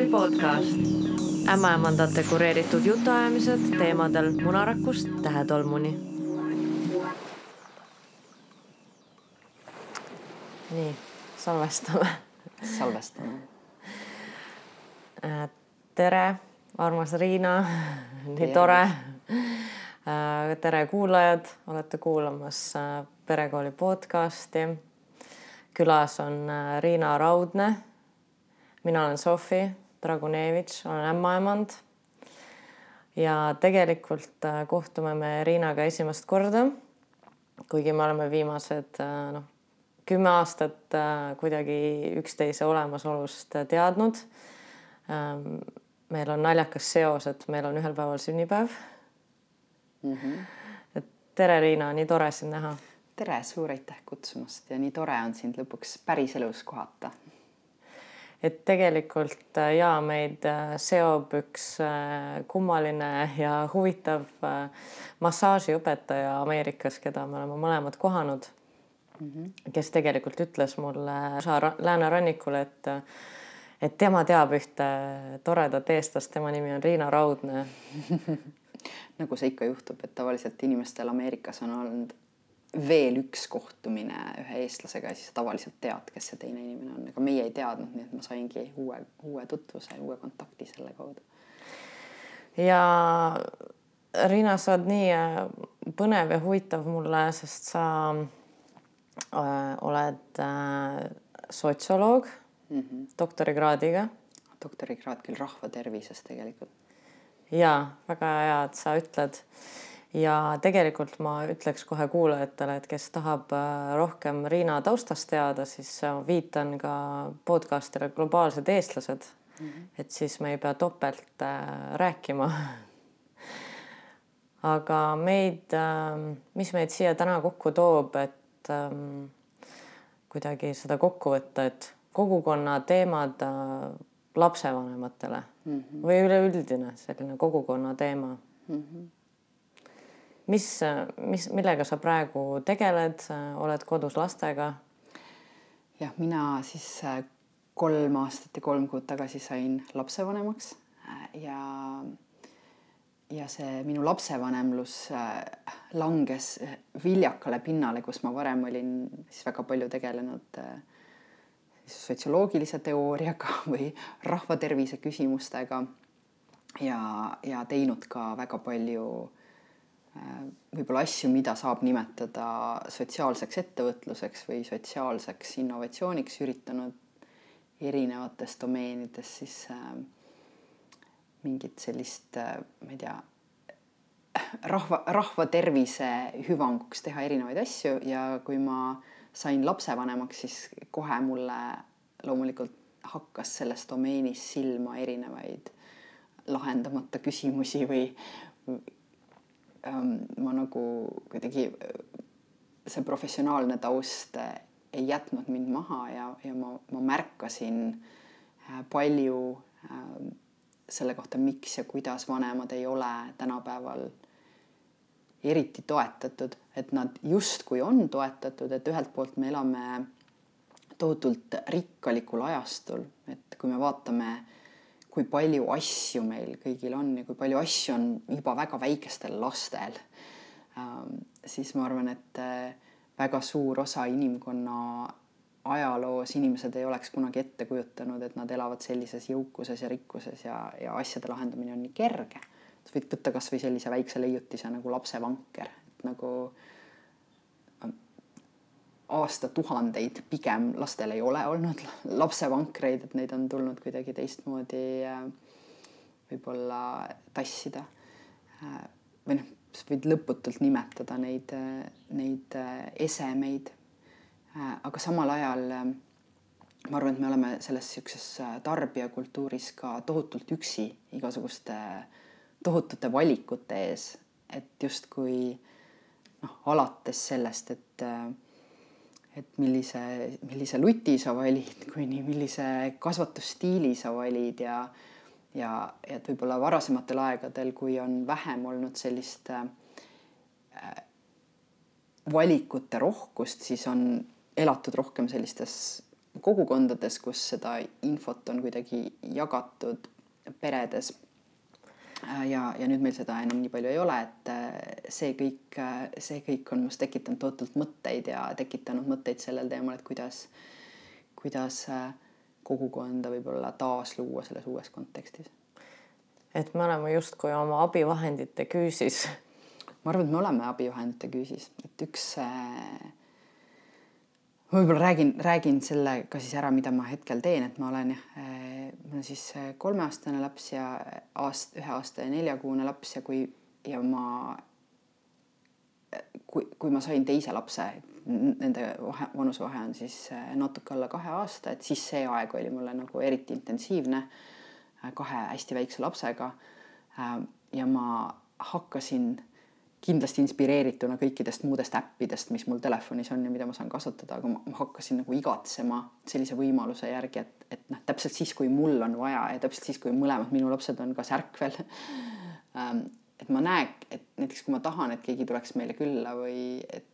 Perekooli podcast. ämmaemandate kureeritud jutuajamised teemadel munarakust tähetolmuni. nii, salvestame. salvestame. Äh, tere, armas Riina, nii tore. Äh, tere, kuulajad, olete kuulamas äh, Perekooli podcasti. külas on Riina Raudne mina olen Sofi Dragunevitš, olen ämmaemand. ja tegelikult äh, kohtume me Riinaga esimest korda. kuigi me oleme viimased äh, noh, kümme aastat äh, kuidagi üksteise olemasolust teadnud. Ähm, meil on naljakas seos, et meil on ühel päeval sünnipäev mm. -hmm. et tere, Riina, nii tore sind näha. tere, suur aitäh kutsumast ja nii tore on sind lõpuks päriselus kohata et tegelikult äh, ja meid äh, seob üks äh, kummaline ja huvitav massaažiõpetaja Ameerikas, keda me oleme mõlemad kohanud mm. -hmm. kes tegelikult ütles mulle läänerannikul, et et tema teab ühte toredat eestlast, tema nimi on Riina Raudne nagu see ikka juhtub, et tavaliselt inimestel Ameerikas on olnud veel üks kohtumine ühe eestlasega ja siis tavaliselt tead, kes see teine inimene on, aga meie ei teadnud, nii et ma saingi uue, uue tutvuse, uue kontakti selle kaudu. ja Riina, sa oled nii äh, põnev ja huvitav mulle, sest sa äh, oled äh, sotsioloog mm -hmm. doktorikraadiga. doktorikraad küll rahvatervises tegelikult. ja väga hea, et sa ütled ja tegelikult ma ütleks kohe kuulajatele, et kes tahab äh, rohkem Riina taustast teada, siis äh, viitan ka podcast'ile Globaalsed eestlased mm. -hmm. et siis me ei pea topelt äh, rääkima. aga meid, ähm, mis meid siia täna kokku toob, et ähm, kuidagi seda kokku võtta, et kogukonna teemad lapsevanematele mm -hmm. või üleüldine selline kogukonna teema mm. -hmm mis, mis, millega sa praegu tegeled, oled kodus lastega? jah, mina siis äh, kolm aastat ja kolm kuud tagasi sain lapsevanemaks äh, ja ja see minu lapsevanemlus äh, langes viljakale pinnale, kus ma varem olin siis väga palju tegelenud sotsioloogilise teooriaga või rahvatervise küsimustega ja, ja teinud ka väga palju Äh, võib-olla asju, mida saab nimetada sotsiaalseks ettevõtluseks või sotsiaalseks innovatsiooniks, üritanud erinevates domeenides siis äh, mingit sellist äh,, ma ei tea, rahva, rahva tervise hüvanguks teha erinevaid asju ja kui ma sain lapsevanemaks, siis kohe mulle loomulikult hakkas selles domeenis silma erinevaid lahendamata küsimusi või ähm, ma nagu kuidagi, see professionaalne taust äh, ei jätnud mind maha ja, ja ma, ma märkasin äh, palju äh, selle kohta, miks ja kuidas vanemad ei ole tänapäeval eriti toetatud, et nad justkui on toetatud, et ühelt poolt me elame tohutult rikkalikul ajastul, et kui me vaatame kui palju asju meil kõigil on ja kui palju asju on juba väga väikestel lastel, ähm, siis ma arvan, et äh, väga suur osa inimkonna ajaloos inimesed ei oleks kunagi ette kujutanud, et nad elavad sellises jõukuses ja rikkuses ja, ja asjade lahendamine on nii kerge. sa võid võtta kasvõi sellise väikse leiutise nagu lapsevanker, et nagu äh, aastatuhandeid pigem lastel ei ole olnud lapsevankreid, et neid on tulnud kuidagi teistmoodi äh, võib-olla tassida. Äh, või noh, sa võid lõputult nimetada neid, äh, neid esemeid. aga samal ajal ma arvan, et me oleme selles niisuguses tarbijakultuuris ka tohutult üksi igasuguste tohutute valikute ees, et justkui noh, alates sellest, et äh, et millise, millise luti sa valid, kuni millise kasvatusstiili sa valid ja ja, et võib-olla varasematel aegadel, kui on vähem olnud sellist äh, valikute rohkust, siis on elatud rohkem sellistes kogukondades, kus seda infot on kuidagi jagatud peredes ja, ja nüüd meil seda enam nii palju ei ole, et äh, see kõik, äh, see kõik on must tekitanud tohutult mõtteid ja tekitanud mõtteid sellel teemal, et kuidas, kuidas kogukonda võib-olla taasluua selles uues kontekstis. et me oleme justkui oma abivahendite küüsis. ma arvan, et me oleme abivahendite küüsis, et üks äh, ma võib-olla räägin, räägin selle ka siis ära, mida ma hetkel teen, et ma olen jah, eh, mul on siis eh, kolmeaastane laps ja aast-, ühe aasta ja neljakuune laps ja kui ja ma, kui, kui ma sain teise lapse, nende vahe, vanusevahe on siis eh, natuke alla kahe aasta, et siis see aeg oli mulle nagu eriti intensiivne kahe hästi väikse lapsega. ja ma hakkasin kindlasti inspireerituna kõikidest muudest äppidest, mis mul telefonis on ja mida ma saan kasutada, aga ma, hakkasin nagu igatsema sellise võimaluse järgi, et, et noh, täpselt siis, kui mul on vaja ja täpselt siis, kui mõlemad minu lapsed on kas ärkvel ähm, et ma näen, et näiteks kui ma tahan, et keegi tuleks meile külla või et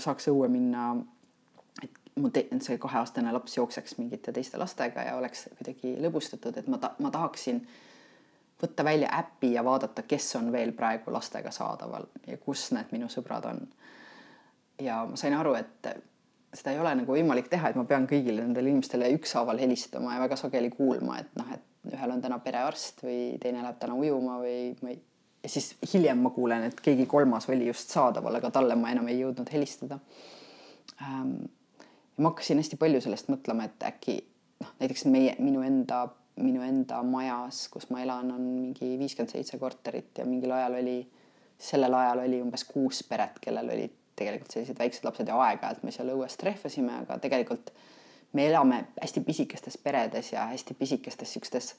saaks õue minna, et mu see kaheaastane laps jookseks mingite teiste lastega ja oleks kuidagi lõbustatud, et ma ta-, ma tahaksin äh, võtta välja äpi ja vaadata, kes on veel praegu lastega saadaval ja kus need minu sõbrad on. ja ma sain aru, et seda ei ole nagu võimalik teha, et ma pean kõigile nendele inimestele ükshaaval helistama ja väga sageli kuulma, et noh, et ühel on täna perearst või teine läheb täna ujuma või ma ei ja siis hiljem ma kuulen, et keegi kolmas oli just saadaval, aga talle ma enam ei jõudnud helistada ähm,. ma hakkasin hästi palju sellest mõtlema, et äkki noh, näiteks meie, minu enda minu enda majas, kus ma elan, on mingi viiskümmend seitse korterit ja mingil ajal oli, sellel ajal oli umbes kuus peret, kellel olid tegelikult sellised väiksed lapsed ja aeg-ajalt me seal õues trehvasime, aga tegelikult me elame hästi pisikestes peredes ja hästi pisikestes siukestes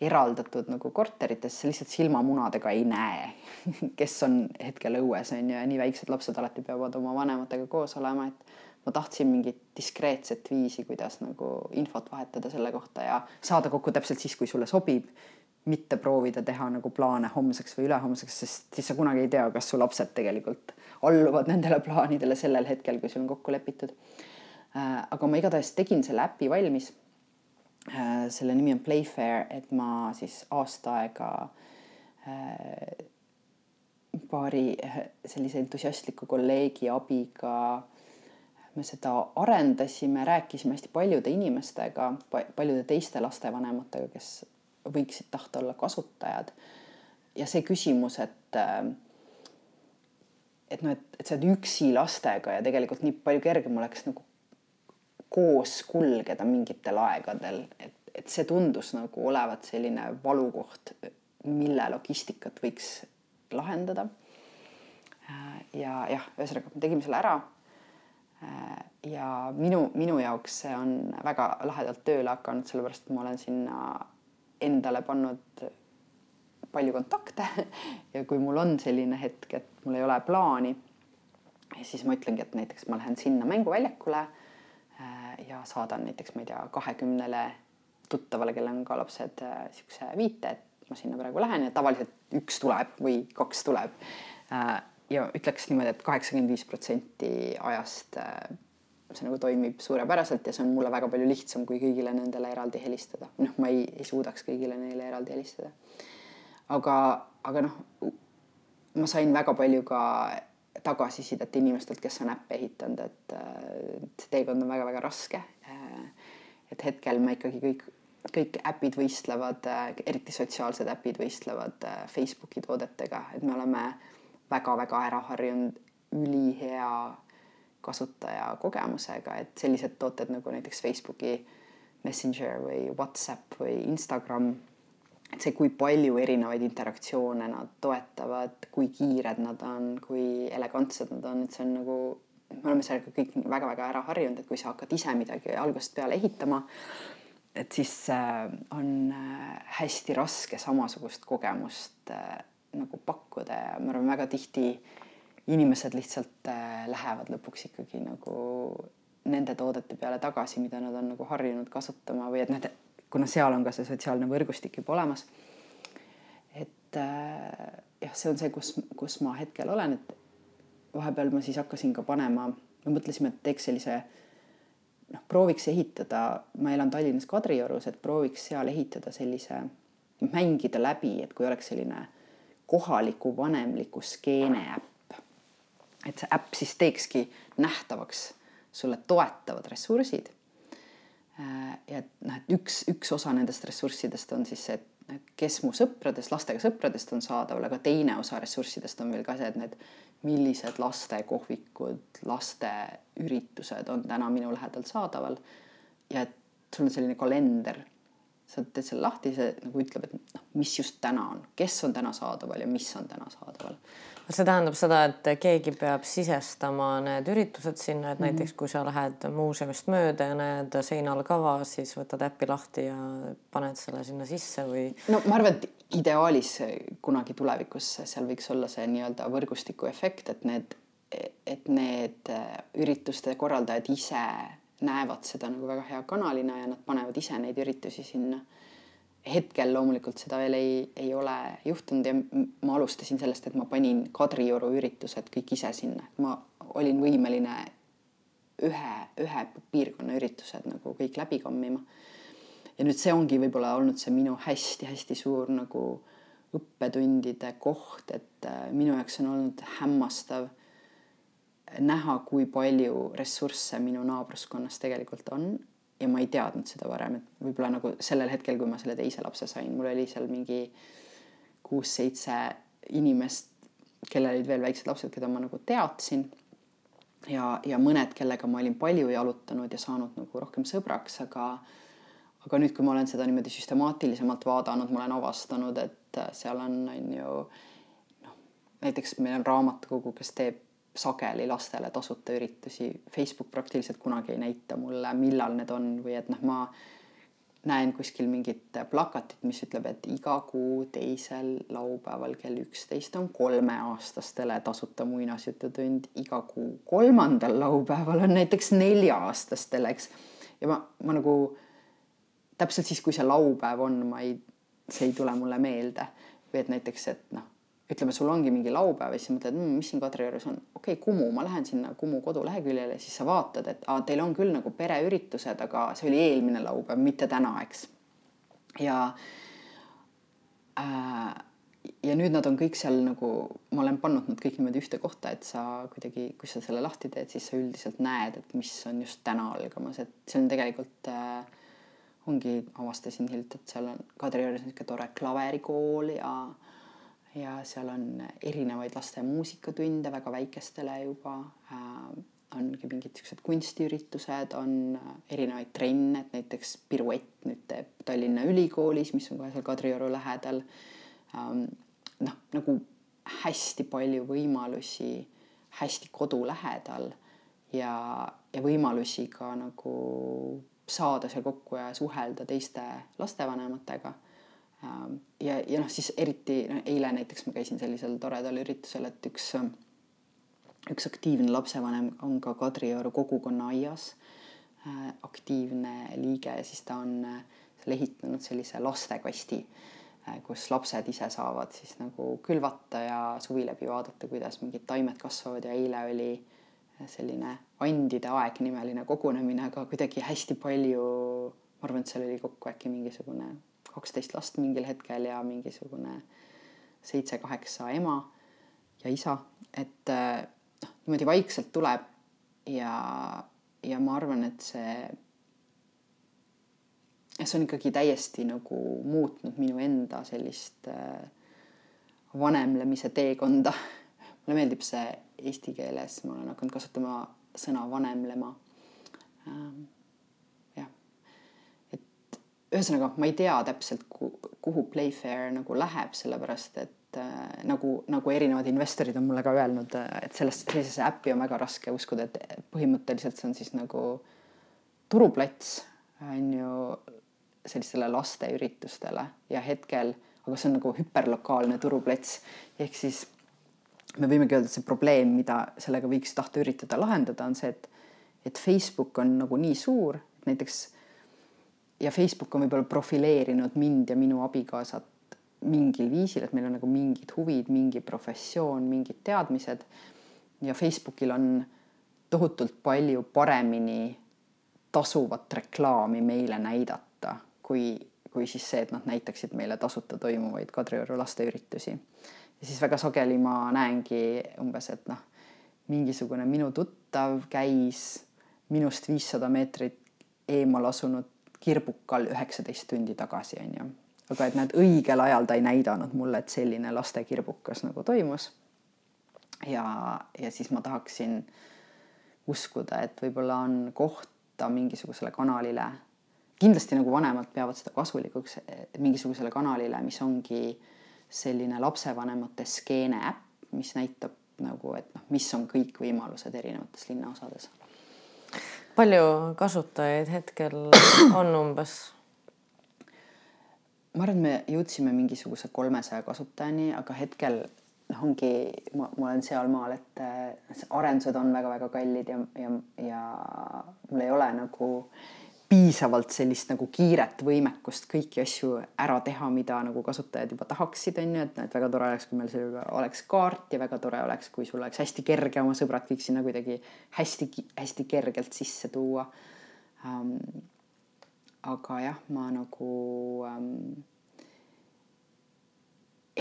eraldatud nagu korterites, lihtsalt silmamunadega ei näe, kes on hetkel õues on ju ja nii väiksed lapsed alati peavad oma vanematega koos olema, et ma tahtsin mingit diskreetset viisi, kuidas nagu infot vahetada selle kohta ja saada kokku täpselt siis, kui sulle sobib. mitte proovida teha nagu plaane homseks või ülehomseks, sest siis sa kunagi ei tea, kas su lapsed tegelikult alluvad nendele plaanidele sellel hetkel, kui sul on kokku lepitud. Äh, aga ma igatahes tegin selle äpi valmis. Äh, selle nimi on Playfair, et ma siis aasta aega äh, paari sellise entusiastliku kolleegi abiga me seda arendasime, rääkisime hästi paljude inimestega, paljude teiste lastevanematega, kes võiksid tahta olla kasutajad. ja see küsimus, et et noh, et, et sa oled üksi lastega ja tegelikult nii palju kergem oleks nagu koos kulgeda mingitel aegadel, et, et see tundus nagu olevat selline valukoht, mille logistikat võiks lahendada. ja jah, ühesõnaga me tegime selle ära ja minu, minu jaoks see on väga lahedalt tööle hakanud, sellepärast et ma olen sinna endale pannud palju kontakte ja kui mul on selline hetk, et mul ei ole plaani, siis ma ütlengi, et näiteks ma lähen sinna mänguväljakule äh, ja saadan näiteks, ma ei tea, kahekümnele tuttavale, kellel on ka lapsed, niisuguse äh, viite, et ma sinna praegu lähen ja tavaliselt üks tuleb või kaks tuleb ja ütleks niimoodi et, et kaheksakümmend viis protsenti ajast äh, see nagu toimib suurepäraselt ja see on mulle väga palju lihtsam, kui kõigile nendele eraldi helistada. noh, ma ei, ei suudaks kõigile neile eraldi helistada. aga, aga noh, ma sain väga palju ka tagasisidet inimestelt, kes on äppe ehitanud, et see teekond on väga-väga raske. Äh, et hetkel me ikkagi kõik, kõik äpid võistlevad, äh, eriti sotsiaalsed äpid võistlevad Facebooki toodetega, et me oleme väga-väga ära harjunud ülihea kasutajakogemusega, et sellised tooted nagu näiteks Facebooki Messenger või Whatsapp või Instagram, et see, kui palju erinevaid interaktsioone nad toetavad, kui kiired nad on, kui elegantsed nad on, et see on nagu, me oleme sellega kõik väga-väga ära harjunud, et kui sa hakkad ise midagi algusest peale ehitama, et siis äh, on äh, hästi raske samasugust kogemust äh, nagu pakkuda ja ma arvan, väga tihti inimesed lihtsalt äh, lähevad lõpuks ikkagi nagu nende toodete peale tagasi, mida nad on nagu harjunud kasutama või et noh, kuna seal on ka see sotsiaalne võrgustik juba olemas. et äh, jah, see on see, kus, kus ma hetkel olen, et vahepeal ma siis hakkasin ka panema, me mõtlesime, et teeks sellise noh, prooviks ehitada, ma elan Tallinnas Kadriorus, et prooviks seal ehitada sellise, mängida läbi, et kui oleks selline kohaliku vanemliku skeene äpp. et see äpp siis teekski nähtavaks sulle toetavad ressursid. Äh, ja noh, et üks, üks osa nendest ressurssidest on siis see, et kes mu sõpradest, lastega sõpradest on saadaval, aga teine osa ressurssidest on veel ka see, et need millised lastekohvikud, lasteüritused on täna minu lähedal saadaval. ja et sul on selline kalender, sa teed selle lahti, see nagu ütleb, et noh, mis just täna on, kes on täna saadaval ja mis on täna saadaval see tähendab seda, et keegi peab sisestama need üritused sinna, et mm -hmm. näiteks kui sa lähed muuseumist mööda ja näed seinal kava, siis võtad äpi lahti ja paned selle sinna sisse või? no ma arvan, et ideaalis kunagi tulevikus seal võiks olla see nii-öelda võrgustiku efekt, et need, et need ürituste korraldajad ise näevad seda nagu väga hea kanalina ja nad panevad ise neid üritusi sinna hetkel loomulikult seda veel ei, ei ole juhtunud ja ma alustasin sellest, et ma panin Kadrioru üritused kõik ise sinna, ma olin võimeline ühe, ühe piirkonna üritused nagu kõik läbi kammima. ja nüüd see ongi võib-olla olnud see minu hästi-hästi suur nagu õppetundide koht, et äh, minu jaoks on olnud hämmastav näha, kui palju ressursse minu naabruskonnas tegelikult on ja ma ei teadnud seda varem, et võib-olla nagu sellel hetkel, kui ma selle teise lapse sain, mul oli seal mingi kuus-seitse inimest, kellel olid veel väiksed lapsed, keda ma nagu teadsin. ja, ja mõned, kellega ma olin palju jalutanud ja saanud nagu rohkem sõbraks, aga aga nüüd, kui ma olen seda niimoodi süstemaatilisemalt vaadanud, ma olen avastanud, et seal on, on ju noh, näiteks meil on raamatukogu, kes teeb sageli lastele tasuta üritusi. Facebook praktiliselt kunagi ei näita mulle, millal need on või et noh, ma näen kuskil mingit plakatit, mis ütleb, et iga kuu teisel laupäeval kell üksteist on kolmeaastastele tasuta muinasjututund, iga kuu kolmandal laupäeval on näiteks nelja-aastastele, eks. ja ma, ma nagu täpselt siis, kui see laupäev on, ma ei, see ei tule mulle meelde või et näiteks, et noh ütleme, sul ongi mingi laupäev ja siis mõtled mmm,, mis siin Kadriorus on, okei okay,, Kumu, ma lähen sinna Kumu koduleheküljele, siis sa vaatad, et aa, teil on küll nagu pereüritused, aga see oli eelmine laupäev, mitte täna, eks. ja äh, ja nüüd nad on kõik seal nagu, ma olen pannud nad kõik niimoodi ühte kohta, et sa kuidagi, kui sa selle lahti teed, siis sa üldiselt näed, et mis on just täna algamas, et see on tegelikult äh, ongi, avastasin hiljuti, et seal on Kadriorus niisugune tore klaverikool ja äh, ja seal on erinevaid laste muusikatunde väga väikestele juba äh,. ongi mingid siuksed kunstiüritused, on äh, erinevaid trenne, et näiteks piruett nüüd teeb Tallinna Ülikoolis, mis on kohe seal Kadrioru lähedal ähm,. noh, nagu hästi palju võimalusi hästi kodu lähedal ja, ja võimalusi ka nagu saada seal kokku ja suhelda teiste lastevanematega ja, ja noh, siis eriti no, eile näiteks ma käisin sellisel toredal üritusel, et üks, üks aktiivne lapsevanem on ka Kadrioru kogukonna aias äh, aktiivne liige ja siis ta on äh, seal ehitanud sellise lastekasti äh,, kus lapsed ise saavad siis nagu külvata ja suvi läbi vaadata, kuidas mingid taimed kasvavad. Ja eile oli selline andide aeg nimeline kogunemine, aga kuidagi hästi palju, ma arvan, et seal oli kokku äkki mingisugune kaksteist last mingil hetkel ja mingisugune seitse-kaheksa ema ja isa, et äh, noh, niimoodi vaikselt tuleb ja, ja ma arvan, et see, see on ikkagi täiesti nagu muutnud minu enda sellist äh, vanemlemise teekonda. mulle meeldib see eesti keeles, ma olen hakanud kasutama sõna vanemlema ähm, ühesõnaga, ma ei tea täpselt, kuhu Playfair nagu läheb, sellepärast et äh, nagu, nagu erinevad investorid on mulle ka öelnud, äh, et sellest, sellisesse äppi on väga raske uskuda, et põhimõtteliselt see on siis nagu turuplats on ju sellistele lasteüritustele ja hetkel, aga see on nagu hüperlokaalne turuplats. Ehk siis me võimegi öelda, et see probleem, mida sellega võiks tahta üritada lahendada, on see, et et Facebook on nagu nii suur, et näiteks ja Facebook on võib-olla profileerinud mind ja minu abikaasat mingil viisil, et meil on nagu mingid huvid, mingi professioon, mingid teadmised. ja Facebookil on tohutult palju paremini tasuvat reklaami meile näidata, kui, kui siis see, et nad näitaksid meile tasuta toimuvaid Kadrioru lasteüritusi. ja siis väga sageli ma näengi umbes, et noh, mingisugune minu tuttav käis minust viissada meetrit eemal asunud kirbukal üheksateist tundi tagasi, onju. aga et näed, õigel ajal ta ei näidanud mulle, et selline lastekirbukas nagu toimus. ja, ja siis ma tahaksin uskuda, et võib-olla on kohta mingisugusele kanalile, kindlasti nagu vanemad peavad seda kasulikuks, mingisugusele kanalile, mis ongi selline lapsevanemate skeene äpp, mis näitab nagu, et noh, mis on kõik võimalused erinevates linnaosades palju kasutajaid hetkel on umbes? ma arvan, et me jõudsime mingisuguse kolmesaja kasutajani, aga hetkel noh, ongi, ma, ma olen sealmaal, et äh, arendused on väga-väga kallid ja, ja, ja mul ei ole nagu äh, piisavalt sellist nagu kiiret võimekust kõiki asju ära teha, mida nagu kasutajad juba tahaksid, on ju, et, et väga tore oleks, kui meil seal oleks kaart ja väga tore oleks, kui sul oleks hästi kerge oma sõbrad kõik sinna kuidagi hästi-hästi kergelt sisse tuua ähm,. aga jah, ma nagu ähm,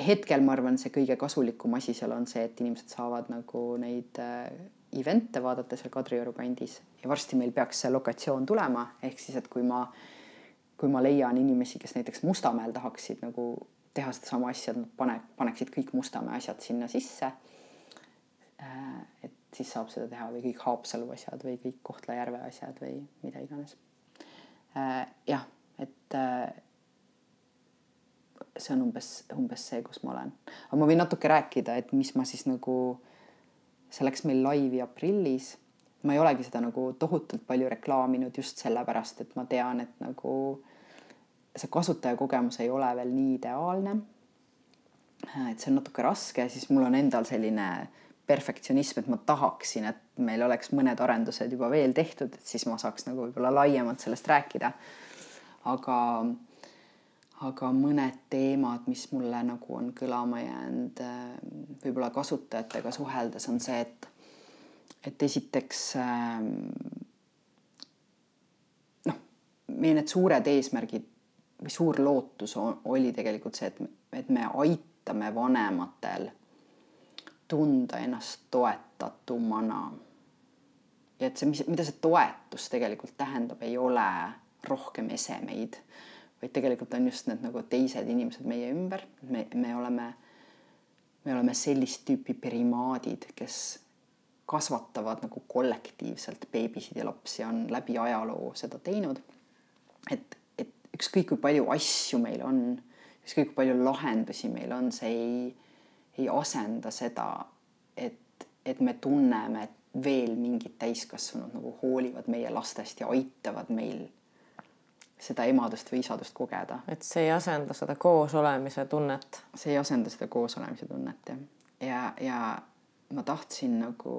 hetkel ma arvan, see kõige kasulikum asi seal on see, et inimesed saavad nagu neid äh, event'e vaadata seal Kadrioru kandis ja varsti meil peaks see lokatsioon tulema, ehk siis, et kui ma, kui ma leian inimesi, kes näiteks Mustamäel tahaksid nagu teha sedasama asja, et nad pane, paneksid kõik Mustamäe asjad sinna sisse. Äh, et siis saab seda teha või kõik Haapsalu asjad või kõik Kohtla-Järve asjad või mida iganes. Äh, jah, et äh, see on umbes, umbes see, kus ma olen, aga ma võin natuke rääkida, et mis ma siis nagu see läks meil laivi aprillis. ma ei olegi seda nagu tohutult palju reklaaminud just sellepärast, et ma tean, et nagu see kasutajakogemus ei ole veel nii ideaalne. et see on natuke raske, siis mul on endal selline perfektsionism, et ma tahaksin, et meil oleks mõned arendused juba veel tehtud, et siis ma saaks nagu võib-olla laiemalt sellest rääkida. aga aga mõned teemad, mis mulle nagu on kõlama jäänud äh, võib-olla kasutajatega suheldes, on see, et et esiteks ähm, noh, meie need suured eesmärgid või suur lootus oli tegelikult see, et, et me aitame vanematel tunda ennast toetatumana. ja et see, mis, mida see toetus tegelikult tähendab, ei ole rohkem esemeid vaid tegelikult on just need nagu teised inimesed meie ümber, me, me oleme, me oleme sellist tüüpi primaadid, kes kasvatavad nagu kollektiivselt beebisid ja lapsi, on läbi ajaloo seda teinud. et, et ükskõik kui palju asju meil on, ükskõik kui palju lahendusi meil on, see ei, ei asenda seda, et, et me tunneme, et veel mingid täiskasvanud nagu hoolivad meie lastest ja aitavad meil seda emadust või isadust kogeda. et see ei asenda seda koosolemise tunnet. see ei asenda seda koosolemise tunnet jah. ja, ja ma tahtsin nagu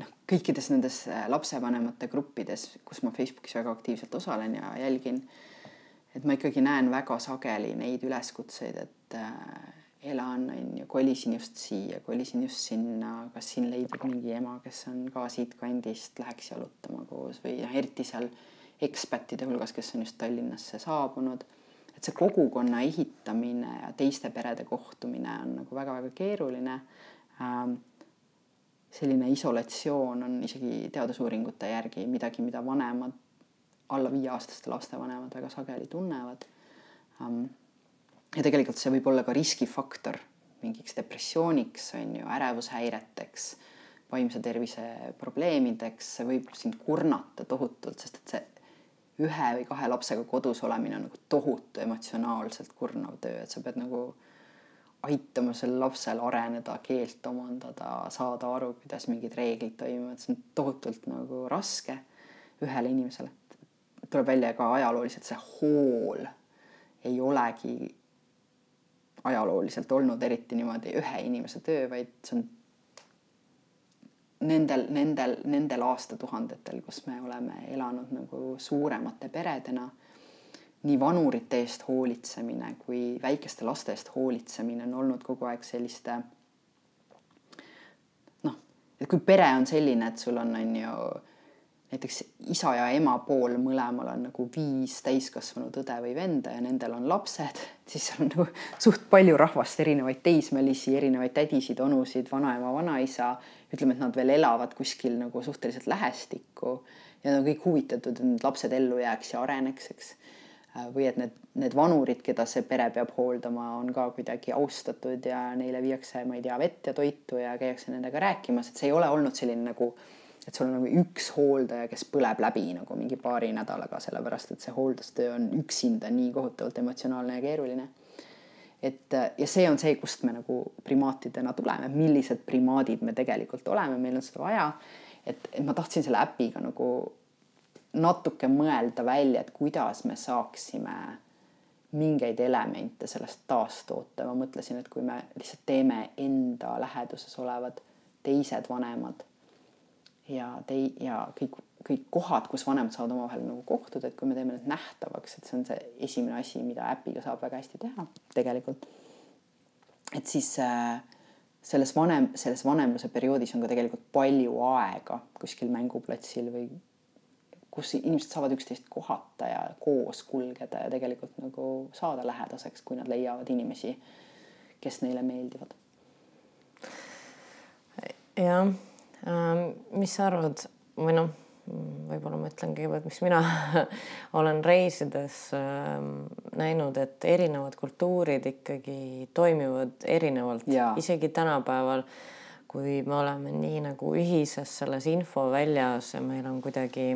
noh, kõikides nendes äh, lapsevanemate gruppides, kus ma Facebookis väga aktiivselt osalen ja jälgin, et ma ikkagi näen väga sageli neid üleskutseid, et äh, elan, on ju, kolisin just siia, kolisin just sinna, kas siin leidub mingi ema, kes on ka siitkandist, läheks jalutama koos või noh, eriti seal ekspättide hulgas, kes on just Tallinnasse saabunud. et see kogukonna ehitamine ja teiste perede kohtumine on nagu väga-väga keeruline ähm,. selline isolatsioon on isegi teadusuuringute järgi midagi, mida vanemad, alla viieaastaste laste vanemad väga sageli tunnevad ähm,. ja tegelikult see võib olla ka riskifaktor mingiks depressiooniks, on ju, ärevushäireteks vaimse tervise probleemideks, see võib sind kurnata tohutult, sest et see ühe või kahe lapsega kodus olemine on nagu tohutu emotsionaalselt kurnav töö, et sa pead nagu aitama sel lapsel areneda, keelt omandada, saada aru, kuidas mingid reeglid toimuvad, see on tohutult nagu raske ühele inimesele. tuleb välja ka ajalooliselt see hool ei olegi ajalooliselt olnud eriti niimoodi ühe inimese töö, vaid see on nendel, nendel, nendel aastatuhandetel, kus me oleme elanud nagu suuremate peredena, nii vanurite eest hoolitsemine kui väikeste laste eest hoolitsemine on olnud kogu aeg selliste noh, et kui pere on selline, et sul on, on ju näiteks isa ja ema pool mõlemal on nagu viis täiskasvanud õde või venda ja nendel on lapsed, siis on nagu suht palju rahvast, erinevaid teismelisi, erinevaid tädisid, onusid, vanaema, vanaisa. ütleme, et nad veel elavad kuskil nagu suhteliselt lähestikku ja nad on kõik huvitatud, et need lapsed ellu jääks ja areneks, eks. või et need, need vanurid, keda see pere peab hooldama, on ka kuidagi austatud ja neile viiakse, ma ei tea, vett ja toitu ja käiakse nendega rääkimas, et see ei ole olnud selline nagu et sul on nagu üks hooldaja, kes põleb läbi nagu mingi paari nädalaga, sellepärast et see hooldustöö on üksinda nii kohutavalt emotsionaalne ja keeruline. et ja see on see, kust me nagu primaatidena tuleme, millised primaadid me tegelikult oleme, meil on seda vaja. et, et ma tahtsin selle äpiga nagu natuke mõelda välja, et kuidas me saaksime mingeid elemente sellest taastoota. ma mõtlesin, et kui me lihtsalt teeme enda läheduses olevad teised vanemad ja tei- ja kõik, kõik kohad, kus vanemad saavad omavahel nagu kohtuda, et kui me teeme need nähtavaks, et see on see esimene asi, mida äpiga saab väga hästi teha tegelikult. et siis äh, selles vanem, selles vanemluse perioodis on ka tegelikult palju aega kuskil mänguplatsil või kus inimesed saavad üksteist kohata ja koos kulgeda ja tegelikult nagu saada lähedaseks, kui nad leiavad inimesi, kes neile meeldivad. jah mis sa arvad? Või noh, võib-olla ma ütlen kõigepealt, mis mina olen reisides ähm, näinud, et erinevad kultuurid ikkagi toimivad erinevalt, isegi tänapäeval, kui me oleme nii nagu ühises selles infoväljas ja meil on kuidagi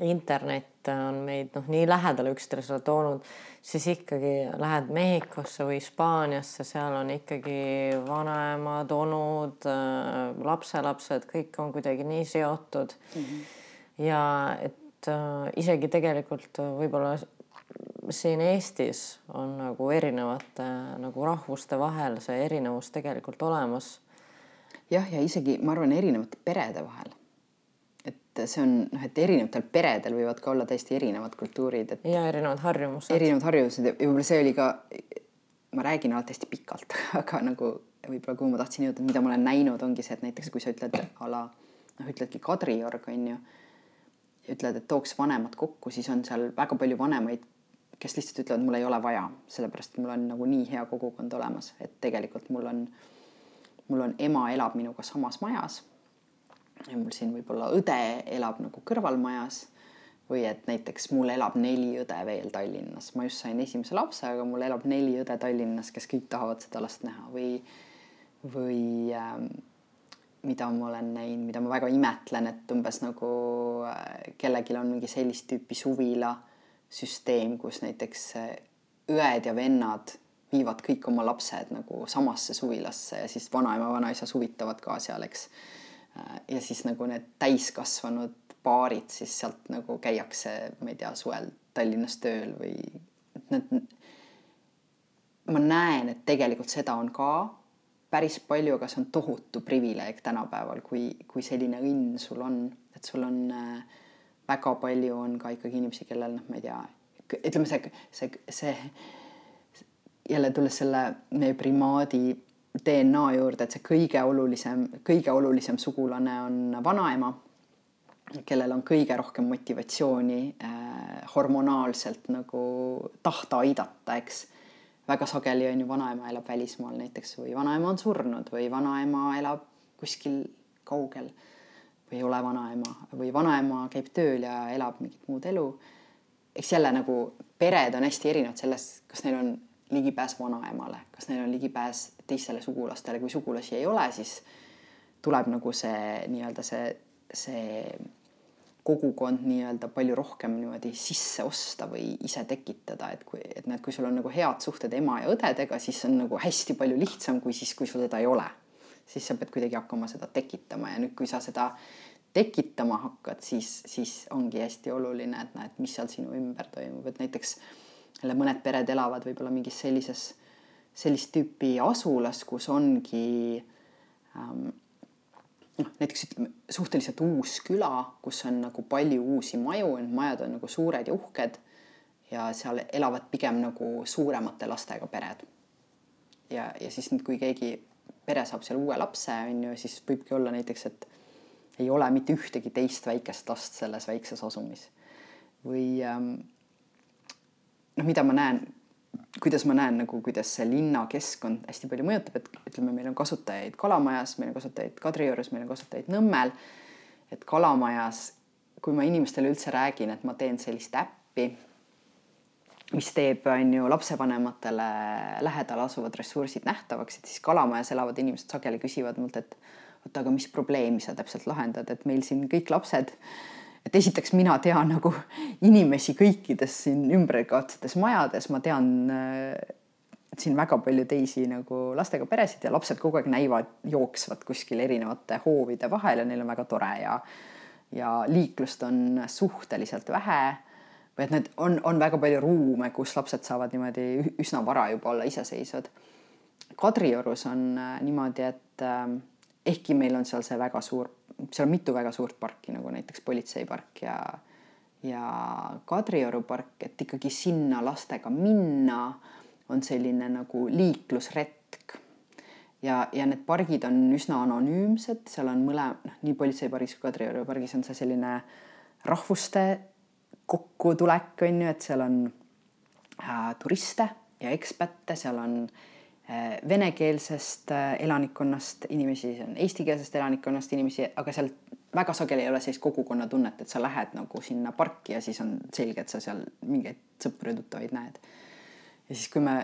internet on meid noh, nii lähedale üksteisele toonud, siis ikkagi lähed Mehhikosse või Hispaaniasse, seal on ikkagi vanaemad, onud, äh, lapselapsed, kõik on kuidagi nii seotud mm. -hmm. ja et äh, isegi tegelikult võib-olla siin Eestis on nagu erinevate äh, nagu rahvuste vahel see erinevus tegelikult olemas. jah, ja isegi ma arvan, erinevate perede vahel et see on noh, et erinevatel peredel võivad ka olla täiesti erinevad kultuurid, et. ja erinevad harjumused. erinevad harjumused ja võib-olla see oli ka, ma räägin alati hästi pikalt aga nagu võib-olla kuhu ma tahtsin jõuda, mida ma olen näinud, ongi see, et näiteks kui sa ütled a la noh, ütledki Kadriorg on ju, ütled, et tooks vanemad kokku, siis on seal väga palju vanemaid, kes lihtsalt ütlevad, mul ei ole vaja, sellepärast mul on nagu nii hea kogukond olemas, et tegelikult mul on, mul on ema elab minuga samas majas ja mul siin võib-olla õde elab nagu kõrvalmajas või et näiteks mul elab neli õde veel Tallinnas, ma just sain esimese lapse, aga mul elab neli õde Tallinnas, kes kõik tahavad seda last näha. Või, või äh, mida ma olen näinud, mida ma väga imetlen, et umbes nagu äh, kellelgi on mingi sellist tüüpi suvilasüsteem, kus näiteks äh, õed ja vennad viivad kõik oma lapsed nagu samasse suvilasse ja siis vanaema, vanaisa suvitavad ka seal, eks ja siis nagu need täiskasvanud paarid, siis sealt nagu käiakse, ma ei tea, suvel Tallinnas tööl või need. ma näen, et tegelikult seda on ka päris palju, aga see on tohutu privileeg tänapäeval, kui, kui selline õnn sul on, et sul on äh, väga palju on ka ikkagi inimesi, kellel noh, ma ei tea, ütleme see, see, see jälle tulles selle meie primaadi DNA juurde, et see kõige olulisem, kõige olulisem sugulane on vanaema, kellel on kõige rohkem motivatsiooni äh, hormonaalselt nagu tahta aidata, eks. väga sageli on ju vanaema elab välismaal näiteks või vanaema on surnud või vanaema elab kuskil kaugel või ei ole vanaema või vanaema käib tööl ja elab mingit muud elu. eks jälle nagu pered on hästi erinevad selles, kas neil on ligipääs vanaemale, kas neil on ligipääs teistele sugulastele, kui sugulasi ei ole, siis tuleb nagu see nii-öelda see, see kogukond nii-öelda palju rohkem niimoodi sisse osta või ise tekitada, et kui, et näed, kui sul on nagu head suhted ema ja õdedega, siis on nagu hästi palju lihtsam kui siis, kui sul seda ei ole. siis sa pead kuidagi hakkama seda tekitama ja nüüd, kui sa seda tekitama hakkad, siis, siis ongi hästi oluline, et näed, mis seal sinu ümber toimub, et näiteks jälle mõned pered elavad võib-olla mingis sellises, sellist tüüpi asulas, kus ongi ähm, noh, näiteks ütleme suhteliselt uus küla, kus on nagu palju uusi maju, need majad on nagu suured ja uhked ja seal elavad pigem nagu suuremate lastega pered. ja, ja siis nüüd, kui keegi pere saab seal uue lapse, on ju, siis võibki olla näiteks, et ei ole mitte ühtegi teist väikest last selles väikses asumis. või ähm, noh, mida ma näen, kuidas ma näen nagu, kuidas see linnakeskkond hästi palju mõjutab, et ütleme, meil on kasutajaid Kalamajas, meil on kasutajaid Kadriorus, meil on kasutajaid Nõmmel. et Kalamajas, kui ma inimestele üldse räägin, et ma teen sellist äppi mis teeb, on ju, lapsevanematele lähedal asuvad ressursid nähtavaks, et siis Kalamajas elavad inimesed sageli küsivad mult, et oota, aga mis probleemi sa täpselt lahendad, et meil siin kõik lapsed, et esiteks mina tean nagu inimesi kõikides siin ümberkaudsetes majades, ma tean äh, siin väga palju teisi nagu lastega peresid ja lapsed kogu aeg näivad, jooksvad kuskil erinevate hoovide vahel ja neil on väga tore ja ja liiklust on suhteliselt vähe või et need on, on väga palju ruume, kus lapsed saavad niimoodi üsna vara juba olla iseseisvad. Kadriorus on äh, niimoodi, et äh, ehkki meil on seal see väga suur, seal on mitu väga suurt parki nagu näiteks politseipark ja ja Kadrioru park, et ikkagi sinna lastega minna on selline nagu liiklusretk. ja, ja need pargid on üsna anonüümsed, seal on mõle, noh, nii politseipargis kui Kadrioru pargis on see selline rahvuste kokkutulek on ju, et seal on äh, turiste ja ekspätte, seal on äh, venekeelsest äh, elanikkonnast inimesi, on eestikeelsest elanikkonnast inimesi, aga seal väga sageli ei ole sellist kogukonnatunnet, et sa lähed nagu sinna parki ja siis on selge, et sa seal mingeid sõpru ja tuttavaid näed. ja siis, kui me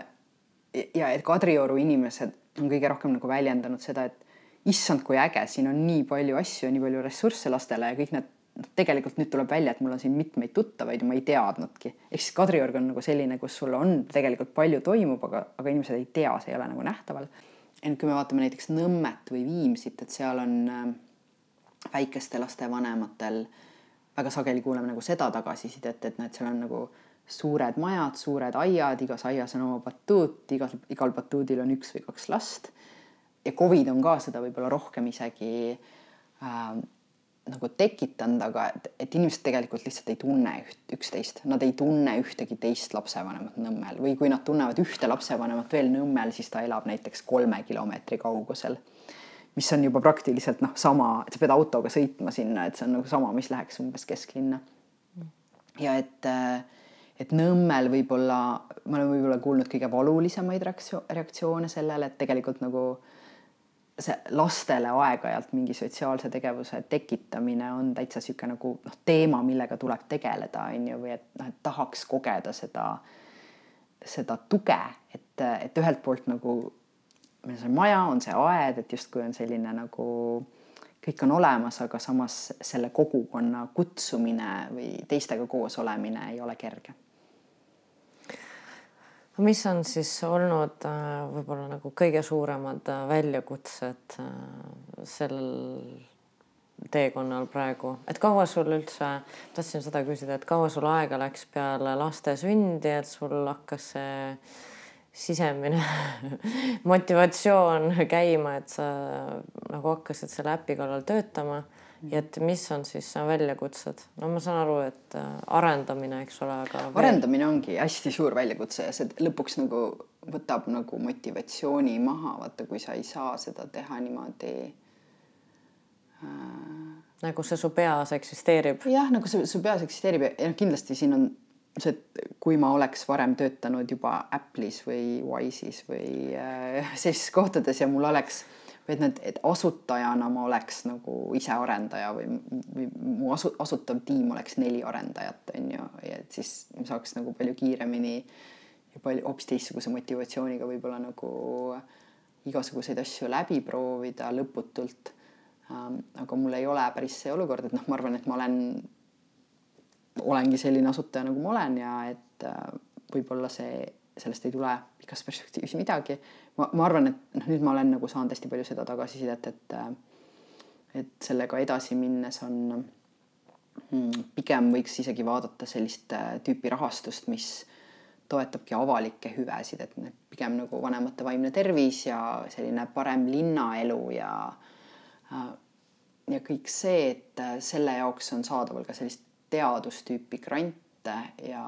ja et Kadrioru inimesed on kõige rohkem nagu väljendanud seda, et issand, kui äge, siin on nii palju asju, nii palju ressursse lastele ja kõik need noh, tegelikult nüüd tuleb välja, et mul on siin mitmeid tuttavaid ja ma ei teadnudki. ehk siis Kadriorg on nagu selline, kus sul on tegelikult palju toimub, aga, aga inimesed ei tea, see ei ole nagu nähtaval. ent kui me vaatame näiteks Nõmmet või Viimsit, et seal on äh, väikeste laste vanematel väga sageli kuuleme nagu seda tagasisidet, et näed, seal on nagu suured majad, suured aiad, igas aias on oma batuut, igal, igal batuudil on üks või kaks last. ja Covid on ka seda võib-olla rohkem isegi äh, nagu tekitanud, aga et, et inimesed tegelikult lihtsalt ei tunne üht, üksteist, nad ei tunne ühtegi teist lapsevanemat Nõmmel või kui nad tunnevad ühte lapsevanemat veel Nõmmel, siis ta elab näiteks kolme kilomeetri kaugusel. mis on juba praktiliselt noh, sama, et sa pead autoga sõitma sinna, et see on nagu sama, mis läheks umbes kesklinna. ja et, et Nõmmel võib-olla, ma olen võib-olla kuulnud kõige valulisemaid reaktsioone sellele, et tegelikult nagu see lastele aeg-ajalt mingi sotsiaalse tegevuse tekitamine on täitsa niisugune nagu noh, teema, millega tuleb tegeleda, on ju, või et noh, et tahaks kogeda seda, seda tuge, et, et ühelt poolt nagu meil see maja, on see aed, et justkui on selline nagu kõik on olemas, aga samas selle kogukonna kutsumine või teistega koos olemine ei ole kerge mis on siis olnud äh, võib-olla nagu kõige suuremad äh, väljakutsed äh, sellel teekonnal praegu, et kaua sul üldse, tahtsin seda küsida, et kaua sul aega läks peale laste sündi, et sul hakkas see sisemine motivatsioon käima, et sa nagu hakkasid selle äpi kallal töötama ja et mis on siis väljakutsed, no ma saan aru, et äh, arendamine, eks ole, aga. arendamine ongi hästi suur väljakutse ja see lõpuks nagu võtab nagu motivatsiooni maha, vaata, kui sa ei saa seda teha niimoodi äh.... nagu see su peas eksisteerib. jah, nagu see su peas eksisteerib ja noh, kindlasti siin on see, et kui ma oleks varem töötanud juba Apple'is või Wise'is või äh, sellistes kohtades ja mul oleks äh, et need, et asutajana ma oleks nagu ise arendaja või, või mu asu, asutav tiim oleks neli arendajat, on ju, et siis ma saaks nagu palju kiiremini ja palju hoopis teistsuguse motivatsiooniga võib-olla nagu igasuguseid asju läbi proovida lõputult ähm,. aga mul ei ole päris see olukord, et noh, ma arvan, et ma olen, olengi selline asutaja, nagu ma olen ja et äh, võib-olla see, sellest ei tule pikas perspektiivis midagi. Ma, ma arvan, et noh, nüüd ma olen nagu saanud hästi palju seda tagasisidet, et et sellega edasi minnes on mm, pigem võiks isegi vaadata sellist äh, tüüpi rahastust, mis toetabki avalikke hüvesid, et need pigem nagu vanemate vaimne tervis ja selline parem linnaelu ja äh, ja kõik see, et äh, selle jaoks on saadaval ka sellist teadustüüpi grante ja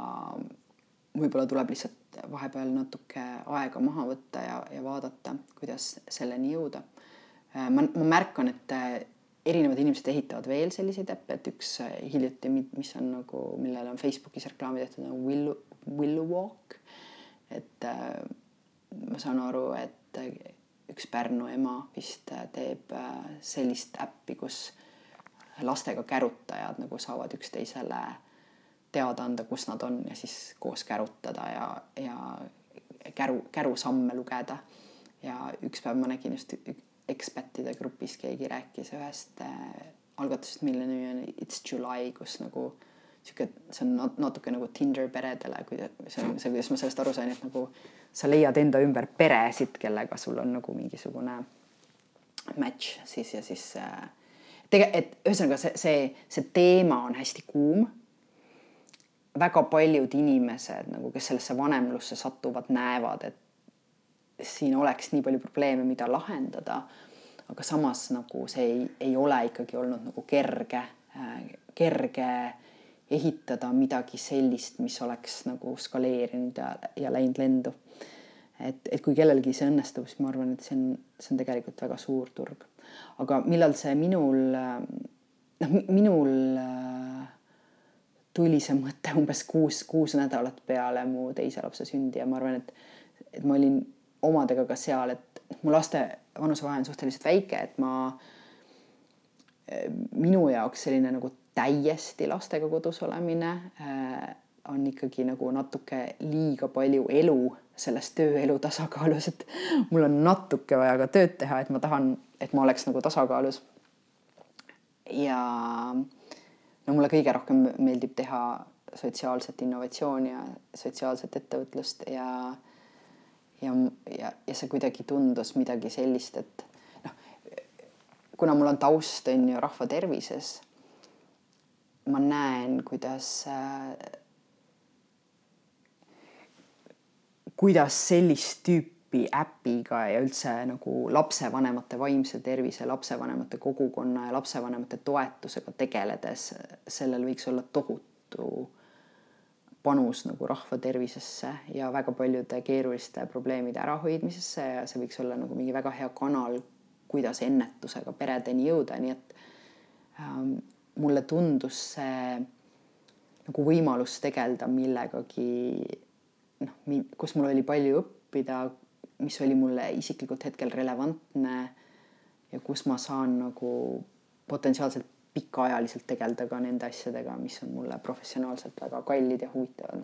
võib-olla tuleb lihtsalt vahepeal natuke aega maha võtta ja, ja vaadata, kuidas selleni jõuda. Äh, ma, ma märkan, et erinevad inimesed ehitavad veel selliseid äppe, et üks äh, hiljuti, mis on nagu, millele on Facebookis reklaami tehtud, on Willow, Willow Walk. et äh, ma saan aru, et äh, üks Pärnu ema vist teeb sellist äppi, kus lastega kärutajad nagu saavad üksteisele teada anda, kus nad on ja siis koos kärutada ja, ja käru, kärusamme lugeda. ja üks päev ma nägin just ekspättide grupis keegi rääkis ühest äh, algatusest, mille nimi on It's July, kus nagu sihuke, see on natuke nagu Tinder peredele, kui see on see, kuidas ma sellest aru sain, et nagu sa leiad enda ümber peresid, kellega sul on nagu mingisugune match siis ja siis äh, tege-, et ühesõnaga see, see, see teema on hästi kuum. Väga paljud inimesed nagu, kes sellesse vanemlusse satuvad, näevad, et siin oleks nii palju probleeme, mida lahendada. aga samas nagu see ei, ei ole ikkagi olnud nagu kerge äh,, kerge ehitada midagi sellist, mis oleks nagu skaleerinud ja, ja läinud lendu. et, et kui kellelgi see õnnestub, siis ma arvan, et see on, see on tegelikult väga suur turg. aga millal see minul, noh, minul äh, tuli see mõte umbes kuus, kuus nädalat peale mu teise lapse sündi ja ma arvan, et, et ma olin omadega ka seal, et mu laste vanusevahe on suhteliselt väike, et ma, minu jaoks selline nagu täiesti lastega kodus olemine äh, on ikkagi nagu natuke liiga palju elu selles tööelu tasakaalus, et mul on natuke vaja ka tööd teha, et ma tahan, et ma oleks nagu tasakaalus. ja no mulle kõige rohkem meeldib teha sotsiaalset innovatsiooni ja sotsiaalset ettevõtlust ja ja, ja, ja see kuidagi tundus midagi sellist, et noh, kuna mul on taust on ju rahva tervises, ma näen, kuidas äh, kuidas sellist tüüpi äpiga ja üldse nagu lapsevanemate vaimse tervise, lapsevanemate kogukonna ja lapsevanemate toetusega tegeledes, sellel võiks olla tohutu panus nagu rahva tervisesse ja väga paljude keeruliste probleemide ärahoidmisesse ja see võiks olla nagu mingi väga hea kanal, kuidas ennetusega peredeni jõuda, nii et ähm, mulle tundus see nagu võimalus tegeleda millegagi noh, kus mul oli palju õppida, mis oli mulle isiklikult hetkel relevantne ja kus ma saan nagu potentsiaalselt pikaajaliselt tegeleda ka nende asjadega, mis on mulle professionaalselt väga kallid ja huvitavad.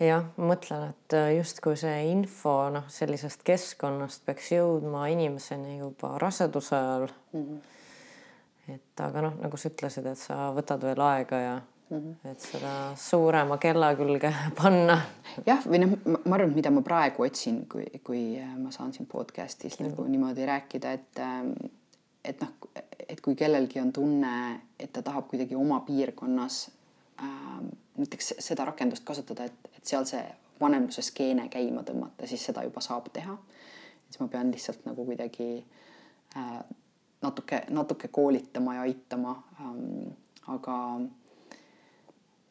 jah, ma mõtlen, et äh, justkui see info noh, sellisest keskkonnast peaks jõudma inimeseni juba raseduse ajal mm. -hmm. et aga noh, nagu sa ütlesid, et sa võtad veel aega ja mm, -hmm. et seda suurema kella külge panna. jah, või noh, ma arvan, mida ma praegu otsin, kui, kui äh, ma saan siin podcast'is mm -hmm. nagu niimoodi rääkida, et ähm, et noh, et kui kellelgi on tunne, et ta tahab kuidagi oma piirkonnas äh, näiteks seda rakendust kasutada, et, et seal see vanemluse skeene käima tõmmata, siis seda juba saab teha. siis ma pean lihtsalt nagu kuidagi äh, natuke, natuke koolitama ja aitama ähm,. aga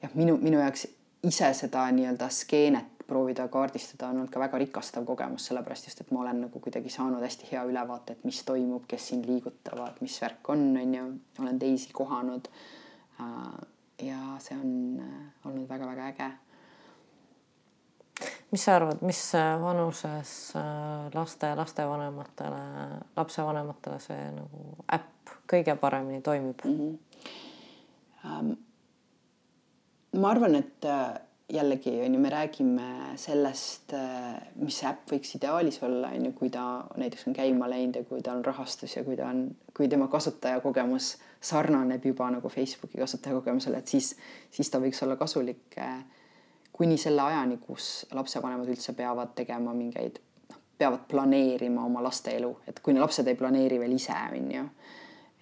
jah, minu, minu jaoks ise seda nii-öelda skeenet proovida kaardistada on olnud ka väga rikastav kogemus, sellepärast just, et ma olen nagu kuidagi saanud hästi hea ülevaate, et mis toimub, kes siin liigutavad, mis värk on, on ju, olen teisi kohanud. Äh, ja see on äh, olnud väga-väga äge. mis sa arvad, mis vanuses äh, laste, lastevanematele, lapsevanematele see nagu äpp kõige paremini toimib mm? -hmm. Um, ma arvan, et jällegi on ju, me räägime sellest, mis äpp võiks ideaalis olla, on ju, kui ta näiteks on käima läinud ja kui tal on rahastus ja kui ta on, kui tema kasutajakogemus sarnaneb juba nagu Facebooki kasutajakogemusele, et siis, siis ta võiks olla kasulik kuni selle ajani, kus lapsevanemad üldse peavad tegema mingeid, noh, peavad planeerima oma laste elu, et kui lapsed ei planeeri veel ise, on ju.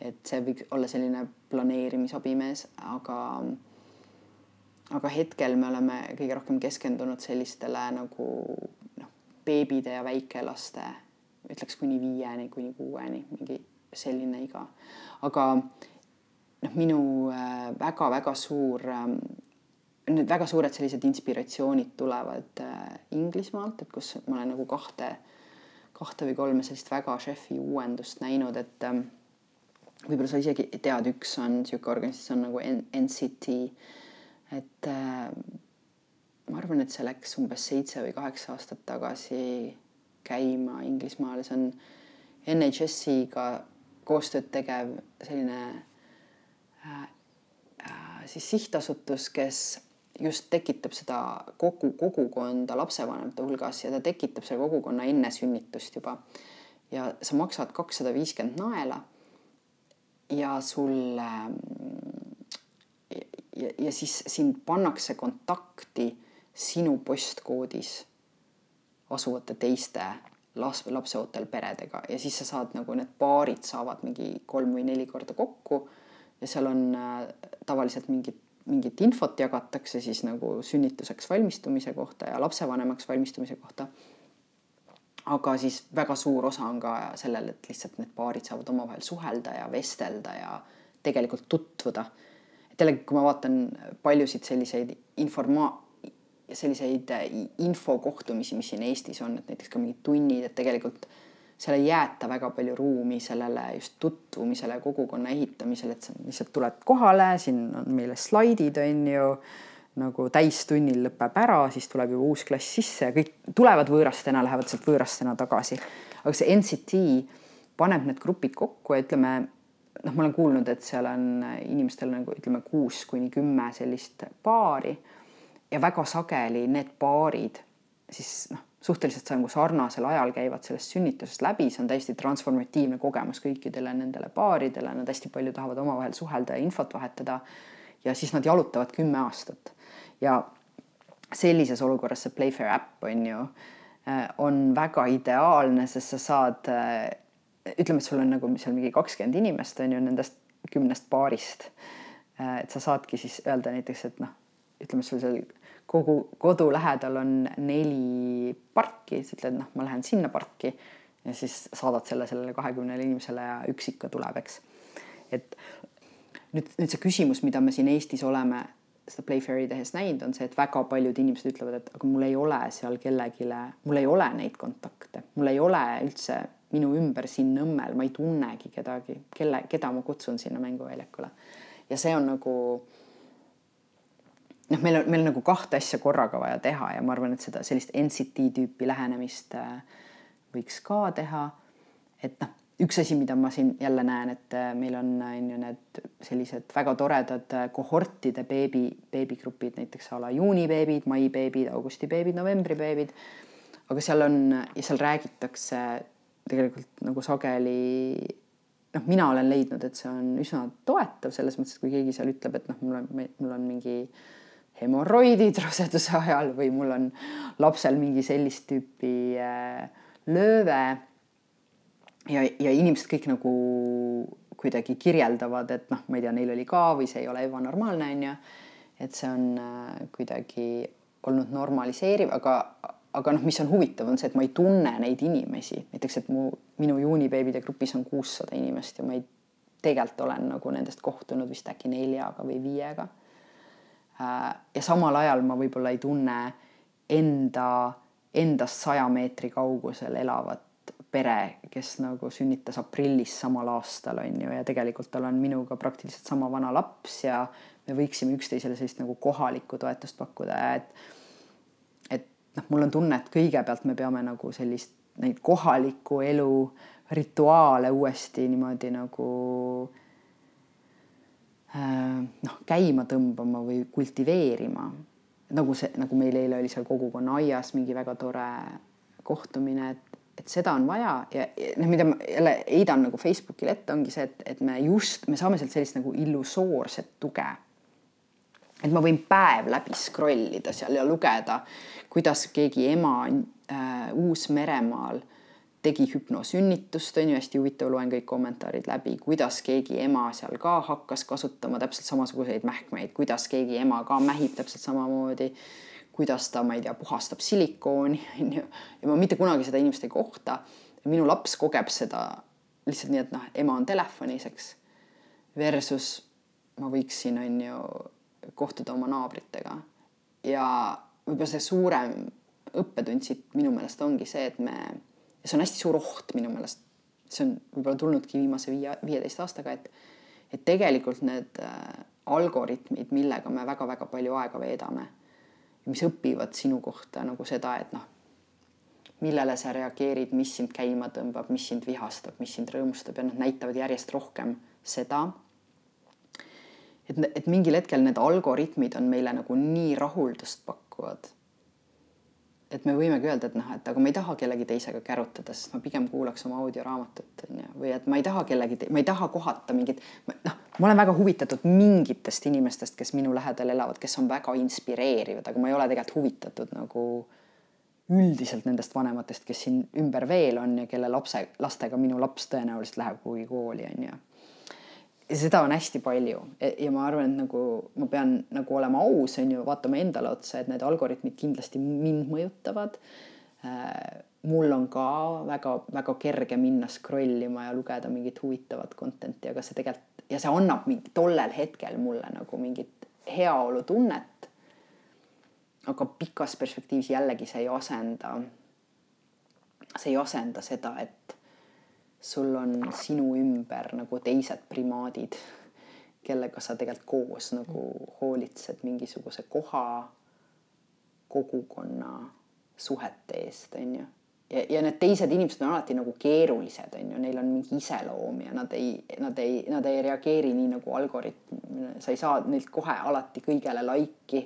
et see võiks olla selline planeerimisabimees, aga aga hetkel me oleme kõige rohkem keskendunud sellistele nagu noh, beebide ja väikelaste, ütleks kuni viieni, kuni kuueni, mingi selline iga. aga noh, minu väga-väga äh, suur äh,, need väga suured sellised inspiratsioonid tulevad äh, Inglismaalt, et kus ma olen nagu kahte, kahte või kolme sellist väga šefi uuendust näinud, et ähm, võib-olla sa isegi tead, üks on niisugune organisatsioon nagu NCT, et äh, ma arvan, et see läks umbes seitse või kaheksa aastat tagasi käima Inglismaal, see on NHS-iga koostööd tegev selline äh, äh, siis sihtasutus, kes just tekitab seda kogu kogukonda lapsevanemate hulgas ja ta tekitab selle kogukonna enne sünnitust juba. ja sa maksad kakssada viiskümmend naela. ja sul ja, ja siis sind pannakse kontakti sinu postkoodis asuvate teiste las-, lapseootel peredega ja siis sa saad nagu need paarid saavad mingi kolm või neli korda kokku ja seal on äh, tavaliselt mingid mingit infot jagatakse siis nagu sünnituseks valmistumise kohta ja lapsevanemaks valmistumise kohta. aga siis väga suur osa on ka sellel, et lihtsalt need paarid saavad omavahel suhelda ja vestelda ja tegelikult tutvuda. Jällegi, kui ma vaatan paljusid selliseid informa-, selliseid infokohtumisi, mis siin Eestis on, et näiteks ka mingid tunnid, et tegelikult seal ei jäeta väga palju ruumi sellele just tutvumisele, kogukonna ehitamisele, et sa lihtsalt tuled kohale, siin on meile slaidid, on ju, nagu täistunnil lõpeb ära, siis tuleb juba uus klass sisse ja kõik tulevad võõrastena, lähevad sealt võõrastena tagasi. aga see NCT paneb need grupid kokku ja ütleme, noh, ma olen kuulnud, et seal on inimestel nagu ütleme kuus kuni kümme sellist paari ja väga sageli need paarid siis noh suhteliselt nagu sarnasel ajal käivad sellest sünnitusest läbi, see on täiesti transformatiivne kogemus kõikidele nendele paaridele, nad hästi palju tahavad omavahel suhelda ja infot vahetada. ja siis nad jalutavad kümme aastat ja sellises olukorras see Playfair äpp on ju, on väga ideaalne, sest sa saad, ütleme, et sul on nagu seal mingi kakskümmend inimest on ju nendest kümnest paarist. Äh, et sa saadki siis öelda näiteks, et noh, ütleme sul seal kogu kodu lähedal on neli parki, siis ütled, noh, ma lähen sinna parki ja siis saadad selle sellele kahekümnele inimesele ja üks ikka tuleb, eks. et nüüd, nüüd see küsimus, mida me siin Eestis oleme seda Playfairi tehes näinud, on see, et väga paljud inimesed ütlevad, et aga mul ei ole seal kellelegi, mul ei ole neid kontakte, mul ei ole üldse minu ümber siin Nõmmel, ma ei tunnegi kedagi, kelle, keda ma kutsun sinna mänguväljakule. ja see on nagu noh, meil on, meil on nagu kahte asja korraga vaja teha ja ma arvan, et seda sellist NCT tüüpi lähenemist äh, võiks ka teha. et noh, üks asi, mida ma siin jälle näen, et äh, meil on, on ju need sellised väga toredad äh, kohortide beebi, beebigrupid, näiteks a la juunibeebid, maibeebid, augustibeebid, novembribeebid. aga seal on ja seal räägitakse tegelikult nagu sageli noh, mina olen leidnud, et see on üsna toetav selles mõttes, et kui keegi seal ütleb, et noh, mul on, mul on mingi hemoroidid raseduse ajal või mul on lapsel mingi sellist tüüpi äh, lööve. ja, ja inimesed kõik nagu kuidagi kirjeldavad, et noh, ma ei tea, neil oli ka või see ei ole ebanormaalne, on ju. et see on äh, kuidagi olnud normaliseeriv, aga, aga noh, mis on huvitav, on see, et ma ei tunne neid inimesi, näiteks, et mu, minu juunibeebide grupis on kuussada inimest ja ma ei, tegelikult olen nagu nendest kohtunud vist äkki neljaga või viiega. Äh, ja samal ajal ma võib-olla ei tunne enda, endast saja meetri kaugusel elavat pere, kes nagu sünnitas aprillis samal aastal on ju ja tegelikult tal on minuga praktiliselt sama vana laps ja me võiksime üksteisele sellist nagu kohalikku toetust pakkuda, et noh, mul on tunne, et kõigepealt me peame nagu sellist neid kohaliku elu rituaale uuesti niimoodi nagu Äh, noh, käima tõmbama või kultiveerima. nagu see, nagu meil eile oli seal kogukonna aias mingi väga tore kohtumine, et, et seda on vaja ja, ja noh, mida ma jälle heidan nagu Facebookile ette, ongi see, et, et me just, me saame sealt sellist nagu illusoorset tuge. Et ma võin päev läbi scroll ida seal ja lugeda, kuidas keegi ema äh, Uus-Meremaal tegi hüpnosünnitust, on ju, hästi huvitav, loen kõik kommentaarid läbi, kuidas keegi ema seal ka hakkas kasutama täpselt samasuguseid mähkmeid, kuidas keegi ema ka mähib täpselt samamoodi, kuidas ta, ma ei tea, puhastab silikooni, on ju, ja ma mitte kunagi seda inimest ei kohta. minu laps kogeb seda lihtsalt nii, et noh, ema on telefonis, eks. Versus ma võiksin, on ju, kohtuda oma naabritega ja võib-olla see suurem õppetund siit minu meelest ongi see, et me see on hästi suur oht minu meelest. see on võib-olla tulnudki viimase viie, viieteist aastaga, et, et tegelikult need äh, algoritmid, millega me väga-väga palju aega veedame, mis õpivad sinu kohta nagu seda, et noh, millele sa reageerid, mis sind käima tõmbab, mis sind vihastab, mis sind rõõmustab ja nad näitavad järjest rohkem seda. Et, et mingil hetkel need algoritmid on meile nagu nii rahuldust pakkuvad. Et me võimegi öelda, et noh, et aga ma ei taha kellegi teisega kärutada, sest ma pigem kuulaks oma audioraamatut onju, või et ma ei taha kellegi, ma ei taha kohata mingit, noh, ma olen väga huvitatud mingitest inimestest, kes minu lähedal elavad, kes on väga inspireerivad, aga ma ei ole tegelikult huvitatud nagu üldiselt nendest vanematest, kes siin ümber veel on ja kelle lapse, lastega minu laps tõenäoliselt läheb kuhugi kooli onju ja seda on hästi palju ja ma arvan, et nagu ma pean nagu olema aus, on ju, vaatama endale otsa, et need algoritmid kindlasti mind mõjutavad. Äh, mul on ka väga-väga kerge minna scroll ima ja lugeda mingit huvitavat content'i, aga see tegelikult ja see annab mingi tollel hetkel mulle nagu mingit heaolutunnet. aga pikas perspektiivis jällegi see ei asenda, see ei asenda seda, et sul on sinu ümber nagu teised primaadid, kellega sa tegelikult koos nagu hoolitsed mingisuguse koha, kogukonna suhete eest, on ju. ja, ja need teised inimesed on alati nagu keerulised, on ju, neil on mingi iseloom ja nad ei, nad ei, nad ei reageeri nii nagu algoritm, sa ei saa neilt kohe alati kõigele laiki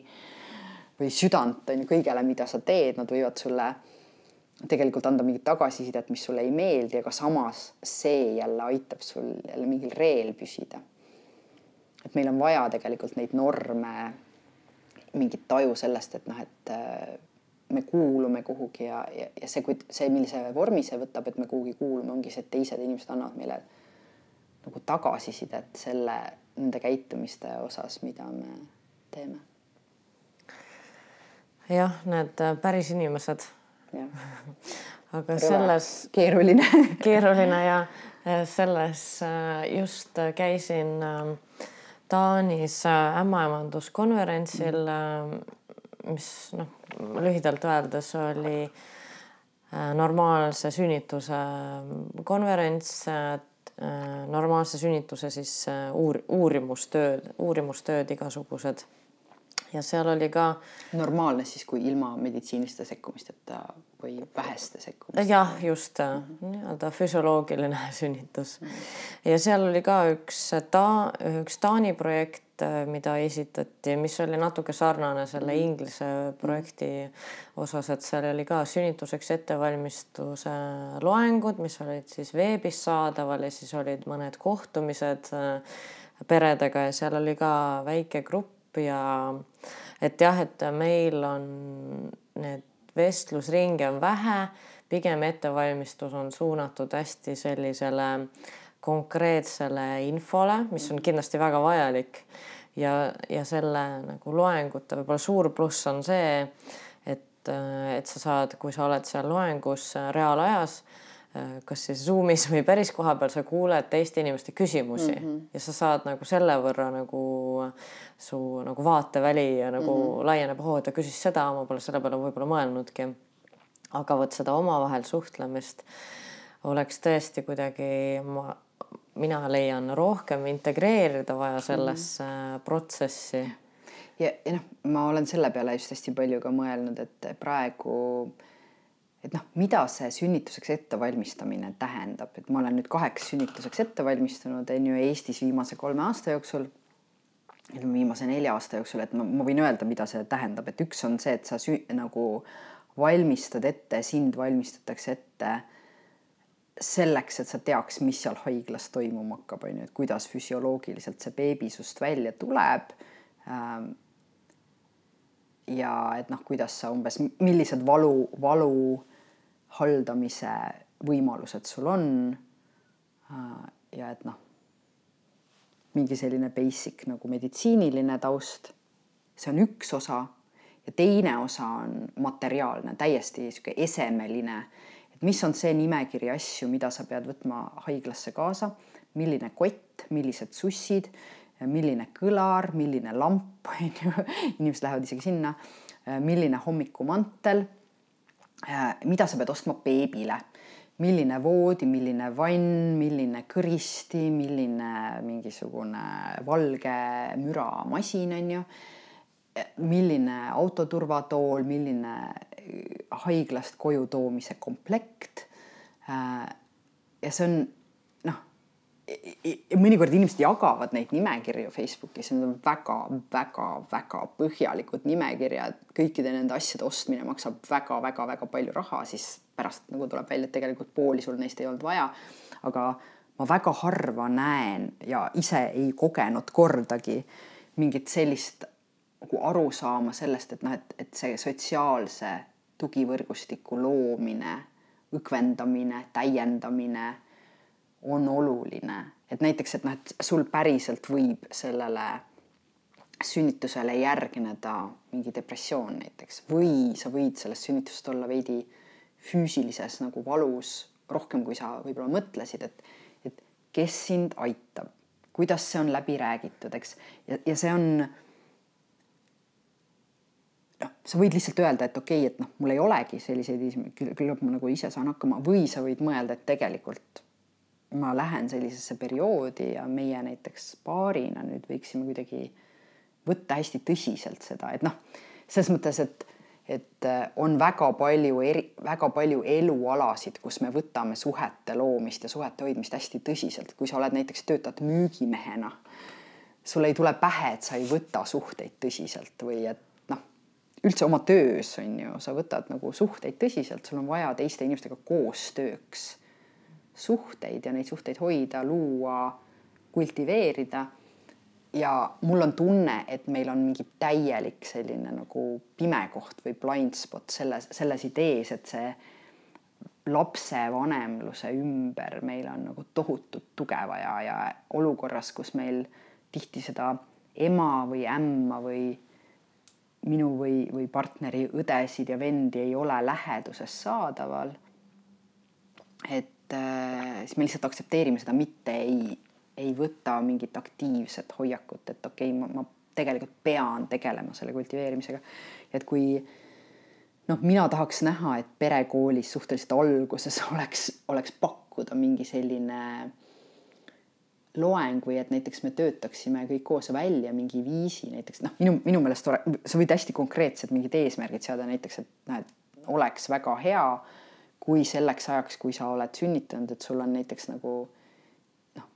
või südant on ju kõigele, mida sa teed, nad võivad sulle tegelikult anda mingit tagasisidet, mis sulle ei meeldi, aga samas see jälle aitab sul jälle mingil reel püsida. et meil on vaja tegelikult neid norme, mingit taju sellest, et noh, et äh, me kuulume kuhugi ja, ja, ja see, kui see, millise vormi see võtab, et me kuhugi kuulume, ongi see, et teised inimesed annavad meile nagu tagasisidet selle, nende käitumiste osas, mida me teeme. jah, need äh, päris inimesed aga Rõva. selles keeruline. Keeruline ja selles äh, just käisin ähm, Taanis äh, ämmaemanduskonverentsil, äh, mis noh, lühidalt öeldes oli normaalse sünnituse konverents, normaalse sünnituse siis uur-, uurimustööd, uurimustööd igasugused ja seal oli ka. normaalne siis, kui ilma meditsiiniliste sekkumisteta või väheste sekkumisteta. jah, just mm -hmm. nii-öelda füsioloogiline sünnitus. -hmm. ja seal oli ka üks ta, üks Taani projekt, mida esitati, mis oli natuke sarnane selle mhm. Inglise projekti osas, et seal oli ka sünnituseks ettevalmistuse loengud, mis olid siis veebis saadaval ja siis olid mõned kohtumised äh, peredega ja seal oli ka väike grupp ja et jah, et meil on need vestlusringe on vähe, pigem ettevalmistus on suunatud hästi sellisele konkreetsele infole, mis on kindlasti väga vajalik. Ja, ja selle nagu loengute võib-olla suur pluss on see, et, et sa saad, kui sa oled seal loengus reaalajas Äh, kas siis Zoomis või päris kohapeal sa kuuled teiste inimeste küsimusi mm -hmm. ja sa saad nagu selle võrra nagu su nagu vaateväli ja nagu mm -hmm. laieneb, oo, ta küsis seda, ma pole selle peale võib-olla mõelnudki. aga vot seda omavahel suhtlemist oleks tõesti kuidagi ma, mina leian rohkem integreerida vaja sellesse mm -hmm. protsessi. ja, ja noh, ma olen selle peale just hästi palju ka mõelnud, et praegu äh, et noh, mida see sünnituseks ettevalmistamine tähendab, et ma olen nüüd kaheks sünnituseks ette valmistunud, on ju Eestis viimase kolme aasta jooksul. viimase nelja aasta jooksul, et ma, ma võin öelda, mida see tähendab, et üks on see, et sa sü, nagu valmistad ette, sind valmistatakse ette selleks, et sa teaks, mis seal haiglas toimuma hakkab, on ju, et kuidas füsioloogiliselt see beebi sust välja tuleb. Ähm, ja et noh, kuidas sa umbes, millised valu, valu haldamise võimalused sul on. Äh, ja et noh, mingi selline basic nagu meditsiiniline taust, see on üks osa. Ja teine osa on materiaalne, täiesti sihuke esemeline, et mis on see nimekiri asju, mida sa pead võtma haiglasse kaasa, milline kott, millised sussid, milline kõlar, milline lamp, on ju, inimesed lähevad isegi sinna, milline hommikumantel mida sa pead ostma beebile, milline voodi, milline vann, milline kõristi, milline mingisugune valge müramasin on ju. milline autoturvatool, milline haiglast koju toomise komplekt. ja see on mõnikord inimesed jagavad neid nimekirju Facebookis, need on väga-väga-väga põhjalikud nimekirjad, kõikide nende asjade ostmine maksab väga-väga-väga palju raha, siis pärast nagu tuleb välja, et tegelikult pooli sul neist ei olnud vaja. aga ma väga harva näen ja ise ei kogenud kordagi mingit sellist nagu arusaama sellest, et noh, et, et see sotsiaalse tugivõrgustiku loomine, õgvendamine, täiendamine on oluline, et näiteks, et noh, et sul päriselt võib sellele sünnitusele järgneda mingi depressioon näiteks või sa võid sellest sünnitusest olla veidi füüsilises nagu valus rohkem, kui sa võib-olla mõtlesid, et, et kes sind aitab, kuidas see on läbi räägitud, eks, ja, ja see on noh, sa võid lihtsalt öelda, et okei okay,, et noh, mul ei olegi selliseid, küllap ma nagu ise saan hakkama või sa võid mõelda, et tegelikult ma lähen sellisesse perioodi ja meie näiteks paarina nüüd võiksime kuidagi võtta hästi tõsiselt seda, et noh, selles mõttes, et, et äh, on väga palju eri, väga palju elualasid, kus me võtame suhete loomist ja suhete hoidmist hästi tõsiselt. kui sa oled näiteks, töötad müügimehena, sul ei tule pähe, et sa ei võta suhteid tõsiselt või et noh, üldse oma töös on ju, sa võtad nagu suhteid tõsiselt, sul on vaja teiste inimestega koostööks suhteid ja neid suhteid hoida, luua, kultiveerida. ja mul on tunne, et meil on mingi täielik selline nagu pime koht või blind spot selles, selles idees, et see lapsevanemluse ümber meil on nagu tohutult tuge vaja ja olukorras, kus meil tihti seda ema või ämma või minu või, või partneri õdesid ja vendi ei ole läheduses saadaval. Et äh, siis me lihtsalt aktsepteerime seda, mitte ei, ei võta mingit aktiivset hoiakut, et okei okay,, ma, ma tegelikult pean tegelema selle kultiveerimisega. et kui noh, mina tahaks näha, et perekoolis suhteliselt alguses oleks, oleks pakkuda mingi selline loeng või et näiteks me töötaksime kõik koos välja mingi viisi, näiteks noh, minu, minu meelest sa võid hästi konkreetsed mingid eesmärgid seada, näiteks et et oleks väga hea kui selleks ajaks, kui sa oled sünnitanud, et sul on näiteks nagu noh,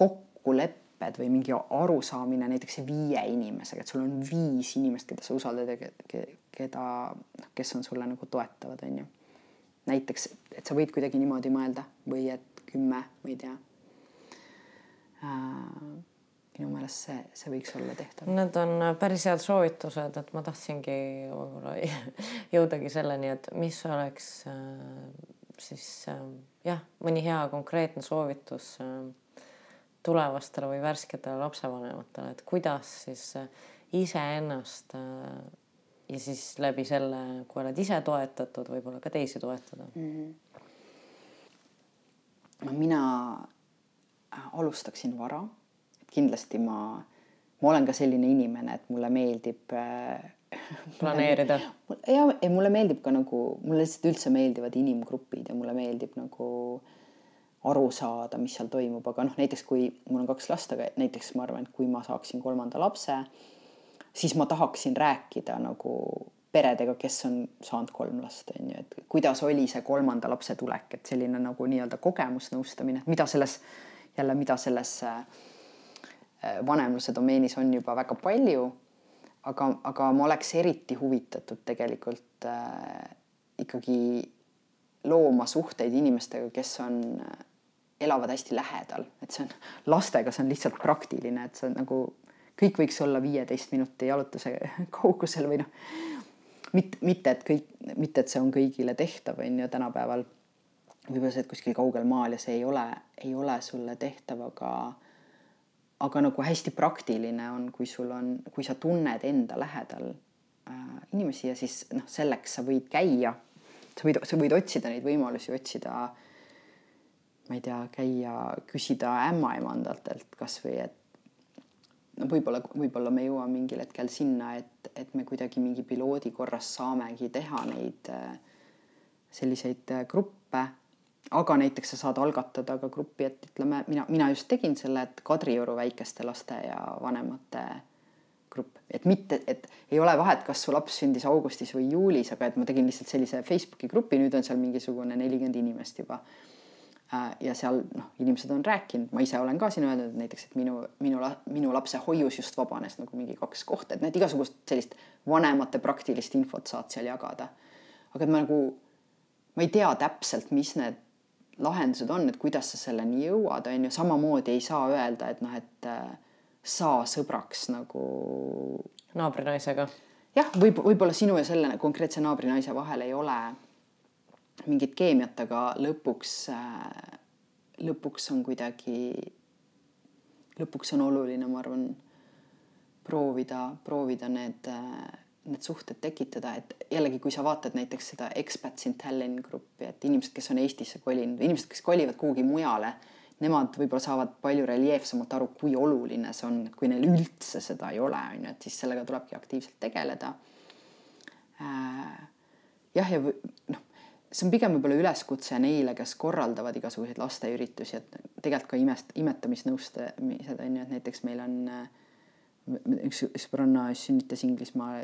kokkulepped või mingi arusaamine näiteks viie inimesega, et sul on viis inimest, keda sa usaldad ja keda, noh, kes on sulle nagu toetavad, on ju. näiteks, et sa võid kuidagi niimoodi mõelda või et kümme, ma ei tea äh, minu meelest see, see võiks olla tehtav. Need on päris head soovitused, et ma tahtsingi võib-olla jõudagi selleni, et mis oleks äh, siis äh, jah, mõni hea konkreetne soovitus äh, tulevastele või värsketele lapsevanematele, et kuidas siis iseennast ja siis läbi selle, kui oled ise toetatud, võib-olla ka teisi toetada mm. -hmm. no mina alustaksin vara kindlasti ma, ma olen ka selline inimene, et mulle meeldib äh, planeerida. ja, ja mulle meeldib ka nagu, mulle lihtsalt üldse meeldivad inimgrupid ja mulle meeldib nagu aru saada, mis seal toimub, aga noh, näiteks kui mul on kaks last, aga näiteks ma arvan, et kui ma saaksin kolmanda lapse, siis ma tahaksin rääkida nagu peredega, kes on saanud kolm last, on ju, et kuidas oli see kolmanda lapse tulek, et selline nagu nii-öelda kogemusnõustamine, mida selles jälle, mida selles äh, Äh, vanemluse domeenis on juba väga palju. aga, aga ma oleks eriti huvitatud tegelikult äh, ikkagi looma suhteid inimestega, kes on, äh, elavad hästi lähedal, et see on lastega, see on lihtsalt praktiline, et see on nagu kõik võiks olla viieteist minuti jalutuse kaugusel või noh, mitte, mitte et kõik, mitte et see on kõigile tehtav, on ju tänapäeval. võib-olla see, et kuskil kaugel maal ja see ei ole, ei ole sulle tehtav, aga aga nagu hästi praktiline on, kui sul on, kui sa tunned enda lähedal äh, inimesi ja siis noh, selleks sa võid käia, sa võid, sa võid otsida neid võimalusi, otsida, ma ei tea, käia, küsida ämmaemandadelt kasvõi, et no võib-olla, võib-olla me jõuame mingil hetkel sinna, et, et me kuidagi mingi piloodi korras saamegi teha neid äh, selliseid äh, gruppe aga näiteks sa saad algatada ka gruppi, et ütleme, mina, mina just tegin selle, et Kadrioru väikeste laste ja vanemate grupp, et mitte, et ei ole vahet, kas su laps sündis augustis või juulis, aga et ma tegin lihtsalt sellise Facebooki grupi, nüüd on seal mingisugune nelikümmend inimest juba. Äh, ja seal noh, inimesed on rääkinud, ma ise olen ka siin öelnud, et näiteks, et minu, minu, minu lapse hoius just vabanes nagu mingi kaks kohta, et need igasugust sellist vanemate praktilist infot saad seal jagada. aga et ma nagu, ma ei tea täpselt, mis need lahendused on, et kuidas sa selleni jõuad, on ju, samamoodi ei saa öelda, et noh, et äh, saa sõbraks nagu. naabrinaisega. jah, võib, võib-olla sinu ja selle konkreetse naabrinaise vahel ei ole mingit keemiat, aga lõpuks, äh, lõpuks on kuidagi, lõpuks on oluline, ma arvan, proovida, proovida need äh, need suhted tekitada, et jällegi, kui sa vaatad näiteks seda Expats in Tallinn gruppi, et inimesed, kes on Eestisse kolinud, inimesed, kes kolivad kuhugi mujale, nemad võib-olla saavad palju reljeefsemalt aru, kui oluline see on, kui neil üldse seda ei ole, on ju, et siis sellega tulebki aktiivselt tegeleda. Äh, jah, ja noh, see on pigem võib-olla üleskutse neile, kes korraldavad igasuguseid lasteüritusi, et tegelikult ka imest, imetamisnõustamised on ju, et näiteks meil on äh, üks sõbranna sünnitas Inglismaal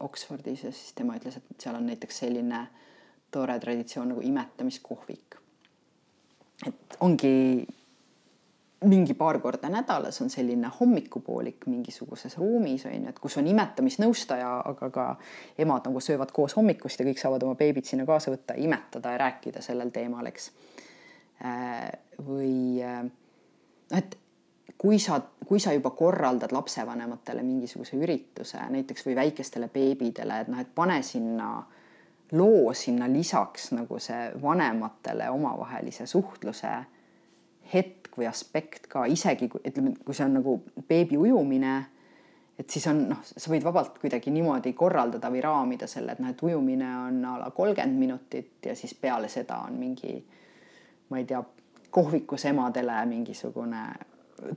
Oxfordis ja siis tema ütles, et seal on näiteks selline tore traditsioon nagu imetamiskohvik. et ongi mingi paar korda nädalas on selline hommikupoolik mingisuguses ruumis on ju, et kus on imetamisnõustaja, aga ka emad nagu söövad koos hommikust ja kõik saavad oma beebid sinna kaasa võtta, imetada ja rääkida sellel teemal, eks. Äh, või noh, et kui sa, kui sa juba korraldad lapsevanematele mingisuguse ürituse näiteks või väikestele beebidele, et noh, et pane sinna loo sinna lisaks nagu see vanematele omavahelise suhtluse hetk või aspekt ka isegi kui ütleme, kui see on nagu beebi ujumine, et siis on noh, sa võid vabalt kuidagi niimoodi korraldada või raamida selle, et noh, et ujumine on a la kolmkümmend minutit ja siis peale seda on mingi, ma ei tea, kohvikus emadele mingisugune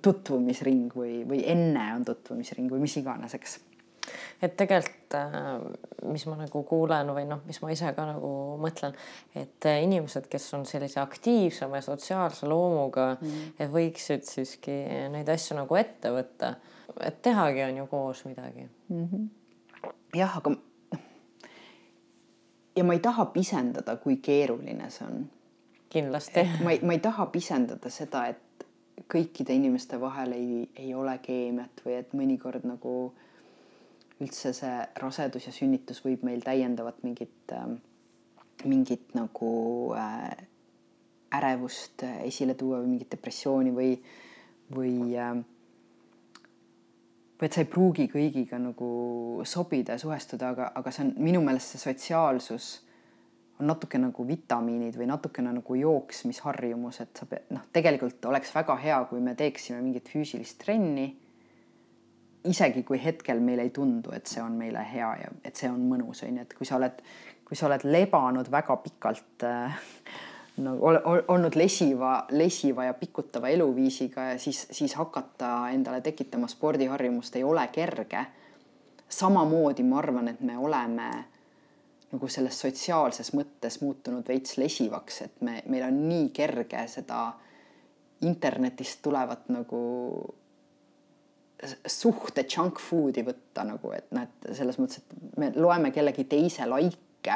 tutvumisring või, või enne on tutvumisring või mis iganes, eks. et tegelikult, äh, mis ma nagu kuulen või noh, mis ma ise ka nagu mõtlen, et äh, inimesed, kes on sellise aktiivsema ja sotsiaalse loomuga mm., et võiksid siiski neid asju nagu ette võtta, et tehagi on ju koos midagi mm. -hmm. jah, aga ja ma ei taha pisendada, kui keeruline see on. kindlasti. ma ei, ma ei taha pisendada seda, et kõikide inimeste vahel ei, ei ole keemiat või et mõnikord nagu üldse see rasedus ja sünnitus võib meil täiendavat mingit äh,, mingit nagu äh, ärevust esile tuua või mingit depressiooni või, või äh, või et sa ei pruugi kõigiga nagu sobida ja suhestuda, aga, aga see on minu meelest see sotsiaalsus on natuke nagu vitamiinid või natukene nagu jooksmisharjumus, et sa pead, noh, tegelikult oleks väga hea, kui me teeksime mingit füüsilist trenni. isegi kui hetkel meile ei tundu, et see on meile hea ja et see on mõnus, on ju, et kui sa oled, kui sa oled lebanud väga pikalt äh, nagu ol, ol, olnud lesiva, lesiva ja pikutava eluviisiga ja siis, siis hakata endale tekitama spordiharjumust ei ole kerge. samamoodi ma arvan, et me oleme nagu selles sotsiaalses mõttes muutunud veits lesivaks, et me, meil on nii kerge seda internetist tulevat nagu suhte junk food'i võtta nagu, et noh, et selles mõttes, et me loeme kellegi teise laike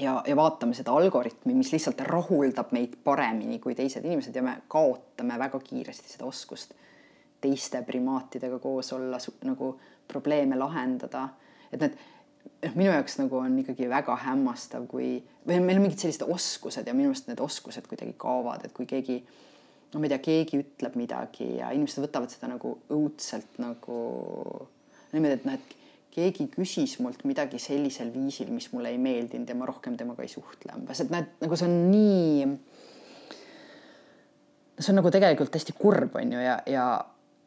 ja, ja vaatame seda algoritmi, mis lihtsalt rahuldab meid paremini kui teised inimesed ja me kaotame väga kiiresti seda oskust teiste primaatidega koos olla, nagu probleeme lahendada. et need noh, minu jaoks nagu on ikkagi väga hämmastav, kui või meil on mingid sellised oskused ja minu meelest need oskused kuidagi kaovad, et kui keegi no ma ei tea, keegi ütleb midagi ja inimesed võtavad seda nagu õudselt nagu niimoodi, et noh, et keegi küsis mult midagi sellisel viisil, mis mulle ei meeldinud ja ma rohkem temaga ei suhtle umbes, et näed, nagu see on nii. see on nagu tegelikult hästi kurb, on ju, ja, ja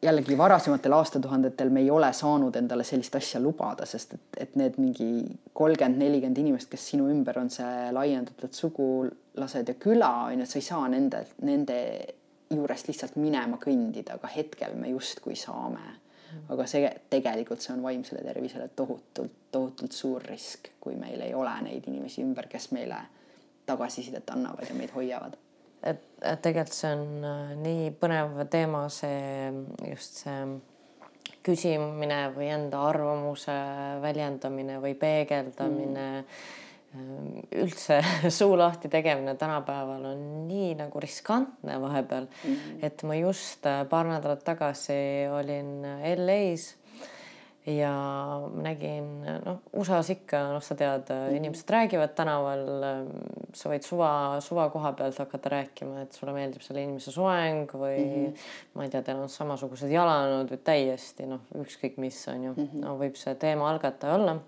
jällegi varasematel aastatuhandetel me ei ole saanud endale sellist asja lubada, sest et, et need mingi kolmkümmend, nelikümmend inimest, kes sinu ümber on, see laiendatud sugulased ja küla on ju, et sa ei saa nende, nende juurest lihtsalt minema kõndida, aga hetkel me justkui saame. aga see tegelikult see on vaimsele tervisele tohutult, tohutult suur risk, kui meil ei ole neid inimesi ümber, kes meile tagasisidet annavad ja meid hoiavad. Et, et tegelikult see on äh, nii põnev teema, see just see küsimine või enda arvamuse väljendamine või peegeldamine mm. üldse suu lahti tegemine tänapäeval on nii nagu riskantne vahepeal mm., et ma just äh, paar nädalat tagasi olin LA-s ja nägin, noh, USA-s ikka, noh, sa tead, inimesed räägivad tänaval. sa võid suva, suva koha pealt hakata rääkima, et sulle meeldib selle inimese soeng või mm -hmm. ma ei tea, teil on samasugused jalanõud või täiesti noh, ükskõik mis on ju mm, -hmm. no võib see teema algataja olla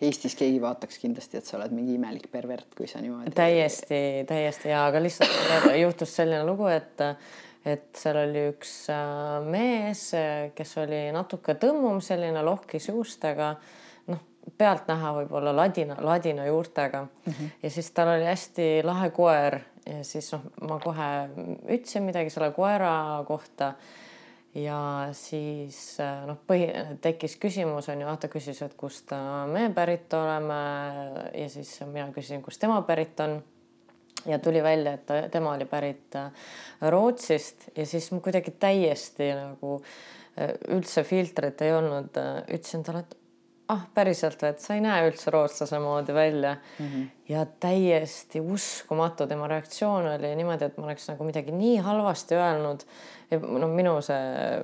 Eestis keegi vaataks kindlasti, et sa oled mingi imelik pervert, kui sa niimoodi. täiesti, täiesti ja, aga lihtsalt juhtus selline lugu, et et seal oli üks äh, mees, kes oli natuke tõmmum, selline lohkis juustega, noh, pealtnäha võib-olla ladina, ladina juurtega. Mm -hmm. ja siis tal oli hästi lahe koer ja siis noh, ma kohe ütlesin midagi selle koera kohta. Ja siis äh, noh, põhi, tekkis küsimus on ju, ah ta küsis, et kust me pärit oleme. Ja siis mina küsisin, kust tema pärit on ja tuli välja, et ta, tema oli pärit äh, Rootsist ja siis ma kuidagi täiesti nagu äh, üldse filtrit ei olnud, äh, ütlesin talle, et ah, päriselt või, et sa ei näe üldse rootslase moodi välja mm. -hmm. ja täiesti uskumatu tema reaktsioon oli niimoodi, et ma oleks nagu midagi nii halvasti öelnud. no minu see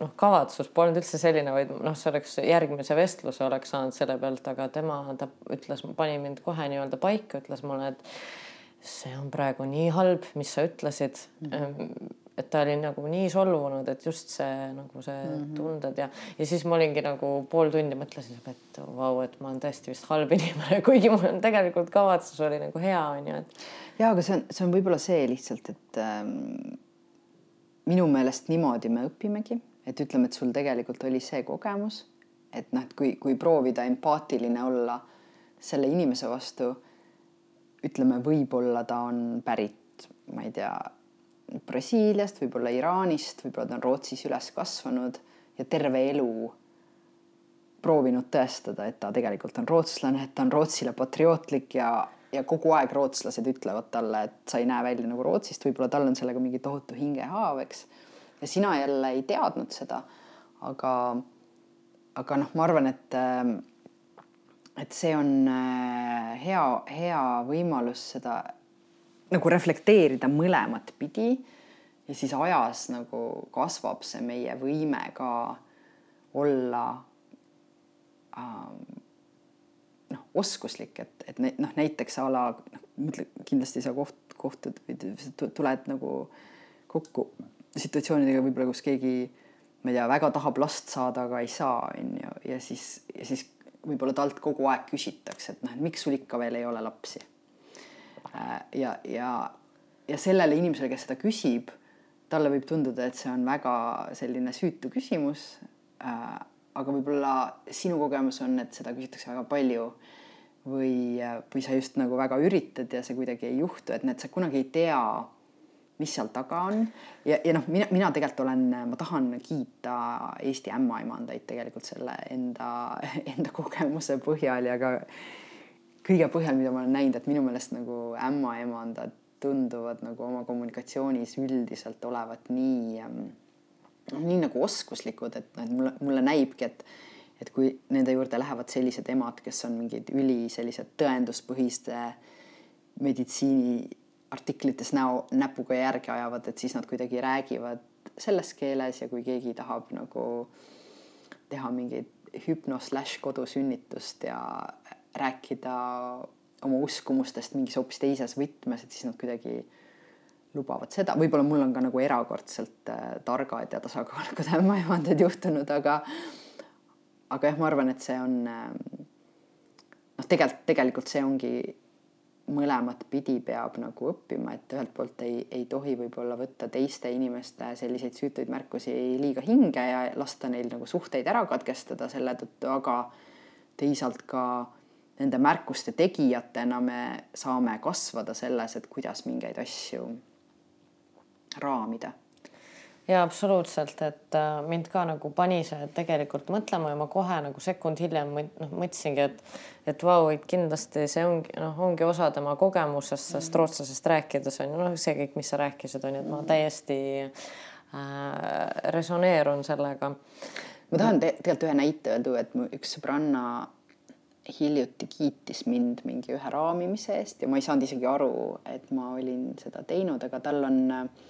noh, kavatsus polnud üldse selline, vaid noh, see oleks järgmise vestluse oleks saanud selle pealt, aga tema, ta ütles, pani mind kohe nii-öelda paika, ütles mulle, et see on praegu nii halb, mis sa ütlesid mm. -hmm. et ta oli nagu nii solvunud, et just see nagu see mm -hmm. tunded ja, ja siis ma olingi nagu pool tundi mõtlesin, et vau, et ma olen tõesti vist halb inimene, kuigi mul on tegelikult kavatsus oli nagu hea, on ju, et. ja aga see on, see on võib-olla see lihtsalt, et ähm, minu meelest niimoodi me õpimegi, et ütleme, et sul tegelikult oli see kogemus, et noh, et kui, kui proovida empaatiline olla selle inimese vastu ütleme, võib-olla ta on pärit, ma ei tea, Brasiiliast, võib-olla Iraanist, võib-olla ta on Rootsis üles kasvanud ja terve elu proovinud tõestada, et ta tegelikult on rootslane, et ta on Rootsile patriootlik ja, ja kogu aeg rootslased ütlevad talle, et sa ei näe välja nagu Rootsist, võib-olla tal on sellega mingi tohutu hingehaav, eks. ja sina jälle ei teadnud seda. aga, aga noh, ma arvan, et et see on äh, hea, hea võimalus seda nagu reflekteerida mõlemat pidi ja siis ajas nagu kasvab see meie võime ka olla ähm, noh, oskuslik, et, et noh, näiteks a la noh, mõtle kindlasti sa koht, kohtud või tuled nagu kokku situatsioonidega võib-olla, kus keegi ma ei tea, väga tahab last saada, aga ei saa, on ju, ja siis, ja siis võib-olla talt kogu aeg küsitakse, et noh, et miks sul ikka veel ei ole lapsi. Äh, ja, ja, ja sellele inimesele, kes seda küsib, talle võib tunduda, et see on väga selline süütu küsimus. Äh, aga võib-olla sinu kogemus on, et seda küsitakse väga palju või, või sa just nagu väga üritad ja see kuidagi ei juhtu, et need sa kunagi ei tea mis seal taga on. Ja, ja noh, mina, mina tegelikult olen, ma tahan kiita Eesti ämmaemandaid tegelikult selle enda, enda kogemuse põhjal ja ka kõige põhjal, mida ma olen näinud, et minu meelest nagu ämmaemandad tunduvad nagu oma kommunikatsioonis üldiselt olevat nii, noh, nii nagu oskuslikud, et noh, et mulle, mulle näibki, et et kui nende juurde lähevad sellised emad, kes on mingid üli sellised tõenduspõhiste meditsiini artiklites näo, näpuga järge ajavad, et siis nad kuidagi räägivad selles keeles ja kui keegi tahab nagu teha mingit hüpno slaš kodusünnitust ja rääkida oma uskumustest mingis hoopis teises võtmes, et siis nad kuidagi lubavad seda, võib-olla mul on ka nagu erakordselt äh, targad ja tasakaalukad ämmaemandad juhtunud, aga aga jah, ma arvan, et see on äh, noh, tegelikult, tegelikult see ongi mõlemat pidi peab nagu õppima, et ühelt poolt ei, ei tohi võib-olla võtta teiste inimeste selliseid süütuid märkusi liiga hinge ja lasta neil nagu suhteid ära katkestada selle tõttu, aga teisalt ka nende märkuste tegijatena me saame kasvada selles, et kuidas mingeid asju raamida. Ja absoluutselt, et äh, mind ka nagu pani see tegelikult mõtlema ja ma kohe nagu sekund hiljem noh, mõtlesingi, et et vau, et kindlasti see ongi noh, ongi osa tema kogemusest, sest rootslasest rääkides on ju noh, see kõik, mis sa rääkisid, on ju, et ma täiesti äh, resoneerun sellega. ma tahan te tegelikult ühe näite öelda, et mu üks sõbranna hiljuti kiitis mind mingi ühe raamimise eest ja ma ei saanud isegi aru, et ma olin seda teinud, aga tal on äh,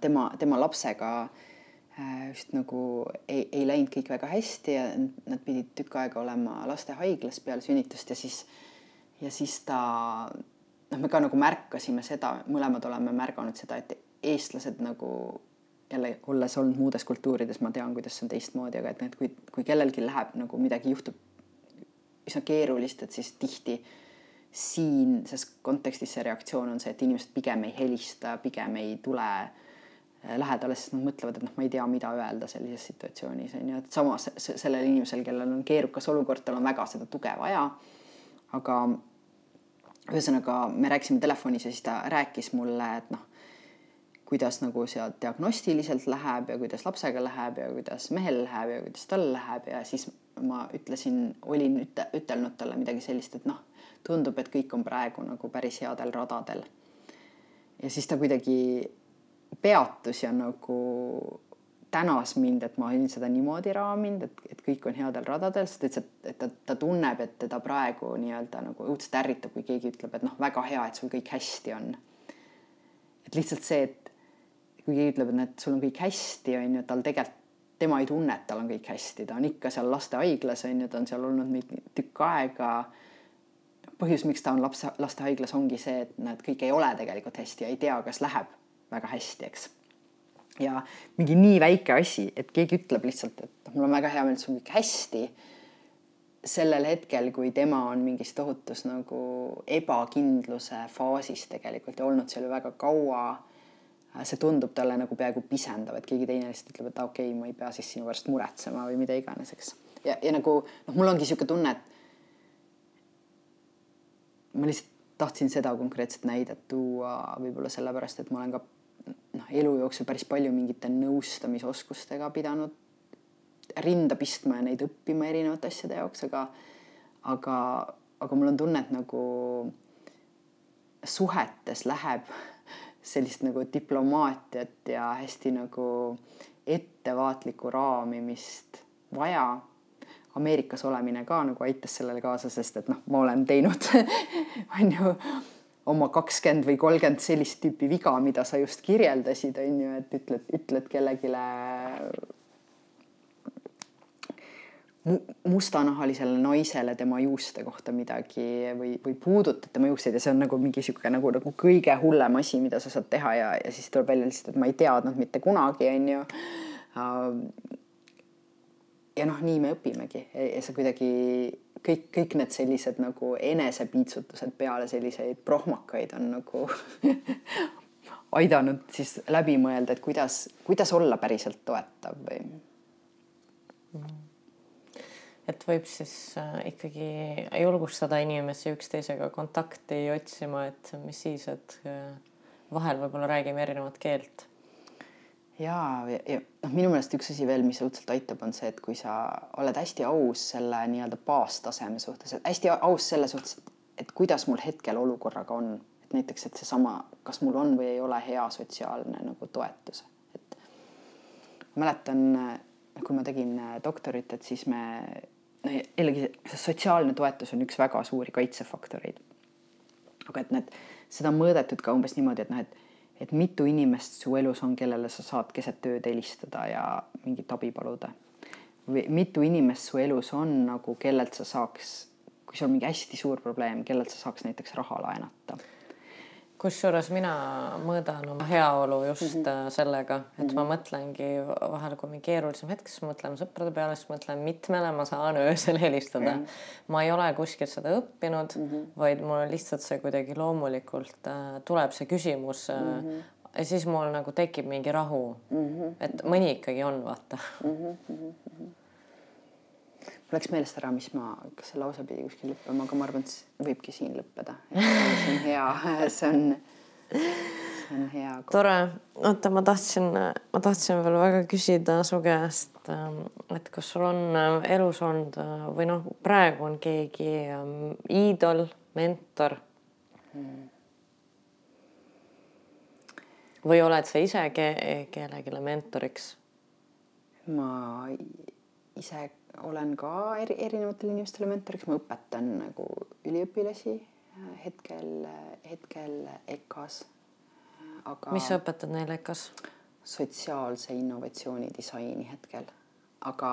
tema, tema lapsega äh, just nagu ei, ei läinud kõik väga hästi ja nad pidid tükk aega olema lastehaiglas peale sünnitust ja siis, ja siis ta noh, me ka nagu märkasime seda, mõlemad oleme märganud seda, et eestlased nagu jälle olles olnud muudes kultuurides, ma tean, kuidas see on teistmoodi, aga et need, kui, kui kellelgi läheb nagu midagi juhtub üsna keerulist, et siis tihti siin selles kontekstis see reaktsioon on see, et inimesed pigem ei helista, pigem ei tule äh, lähedale, sest nad mõtlevad, et noh, ma ei tea, mida öelda sellises situatsioonis on ju, et samas sellel inimesel, kellel on keerukas olukord, tal on väga seda tuge vaja. aga ühesõnaga me rääkisime telefonis ja siis ta rääkis mulle, et noh, kuidas nagu seal diagnostiliselt läheb ja kuidas lapsega läheb ja kuidas mehel läheb ja kuidas tal läheb ja siis ma ütlesin, olin üte, ütelnud talle midagi sellist, et noh tundub, et kõik on praegu nagu päris headel radadel. ja siis ta kuidagi peatus ja nagu tänas mind, et ma olin seda niimoodi raaminud, et, et kõik on headel radadel, sest et, et ta, ta tunneb, et teda praegu nii-öelda nagu õudselt ärritab, kui keegi ütleb, et noh, väga hea, et sul kõik hästi on. et lihtsalt see, et kui keegi ütleb, et näed, sul on kõik hästi, on ju, tal tegelikult, tema ei tunne, et tal on kõik hästi, ta on ikka seal lastehaiglas on ju, ta on seal olnud mingi tükk aega põhjus, miks ta on laps, lastehaiglas, ongi see, et nad kõik ei ole tegelikult hästi ja ei tea, kas läheb väga hästi, eks. ja mingi nii väike asi, et keegi ütleb lihtsalt, et mul on väga hea meel, et sul kõik hästi. sellel hetkel, kui tema on mingis tohutus nagu ebakindluse faasis tegelikult ja olnud seal ju väga kaua see tundub talle nagu peaaegu pisendav, et keegi teine lihtsalt ütleb, et okei okay,, ma ei pea siis sinu pärast muretsema või mida iganes, eks. ja, ja nagu noh, mul ongi niisugune tunne, et ma lihtsalt tahtsin seda konkreetset näidet tuua võib-olla sellepärast, et ma olen ka noh, elu jooksul päris palju mingite nõustamisoskustega pidanud rinda pistma ja neid õppima erinevate asjade jaoks, aga aga, aga mul on tunne, et nagu suhetes läheb sellist nagu diplomaatiat ja hästi nagu ettevaatlikku raamimist vaja Ameerikas olemine ka nagu aitas sellele kaasa, sest et noh, ma olen teinud on ju oma kakskümmend või kolmkümmend sellist tüüpi viga, mida sa just kirjeldasid, on ju, et ütled, ütled kellelegi mustanahalisele naisele tema juuste kohta midagi või, või puudutad tema juukseid ja see on nagu mingi niisugune nagu, nagu kõige hullem asi, mida sa saad teha ja, ja siis tuleb välja lihtsalt, et ma ei teadnud mitte kunagi, on ju ja noh, nii me õpimegi. See kuidagi kõik, kõik need sellised nagu enesepiitsutused peale selliseid prohmakaid on nagu aidanud siis läbi mõelda, et kuidas, kuidas olla päriselt toetav või? Mm.. et võib siis äh, ikkagi julgustada inimesi üksteisega kontakti otsima, et mis siis, et äh, vahel võib-olla räägime erinevat keelt ja, ja, noh, minu meelest üks asi veel, mis õudselt aitab, on see, et kui sa oled hästi aus selle nii-öelda baastaseme suhtes, et hästi aus selle suhtes, et kuidas mul hetkel olukorraga on, et näiteks, et seesama, kas mul on või ei ole hea sotsiaalne nagu toetus, et mäletan, kui ma tegin doktorit, et siis me no jällegi sotsiaalne toetus on üks väga suuri kaitsefaktoreid. aga et need, seda on mõõdetud ka umbes niimoodi, et noh, et et mitu inimest su elus on, kellele sa saad keset ööd helistada ja mingit abi paluda. või mitu inimest su elus on nagu, kellelt sa saaks, kui sul on mingi hästi suur probleem, kellelt sa saaks näiteks raha laenata kusjuures mina mõõdan oma heaolu just mm -hmm. sellega, et mm -hmm. ma mõtlengi vahel, kui mingi keerulisem hetk, siis mõtlen sõprade peale, siis mõtlen, mitmele ma saan öösel helistada mm. -hmm. ma ei ole kuskilt seda õppinud mm, -hmm. vaid mul on lihtsalt see kuidagi loomulikult äh, tuleb see küsimus äh, mm. -hmm ja siis mul nagu tekib mingi rahu mm. -hmm. et mõni ikkagi on, vaata mm. -hmm mul läks meelest ära, mis ma, kas see lause pidi kuskil lõppema, aga ma arvan, et see võibki siin lõppeda. see on hea, see on, on hea tore, oota, ma tahtsin, ma tahtsin veel väga küsida su käest, et kas sul on äh, elus olnud äh, või noh, praegu on keegi ähm, iidol, mentor mm.? või oled sa ise ke kellelegi mentoriks? ma ise olen ka eri, erinevatele inimestele mentoriks, ma õpetan nagu üliõpilasi hetkel, hetkel EKA-s. aga. mis sa õpetad neile EKA-s? sotsiaalse innovatsiooni disaini hetkel, aga,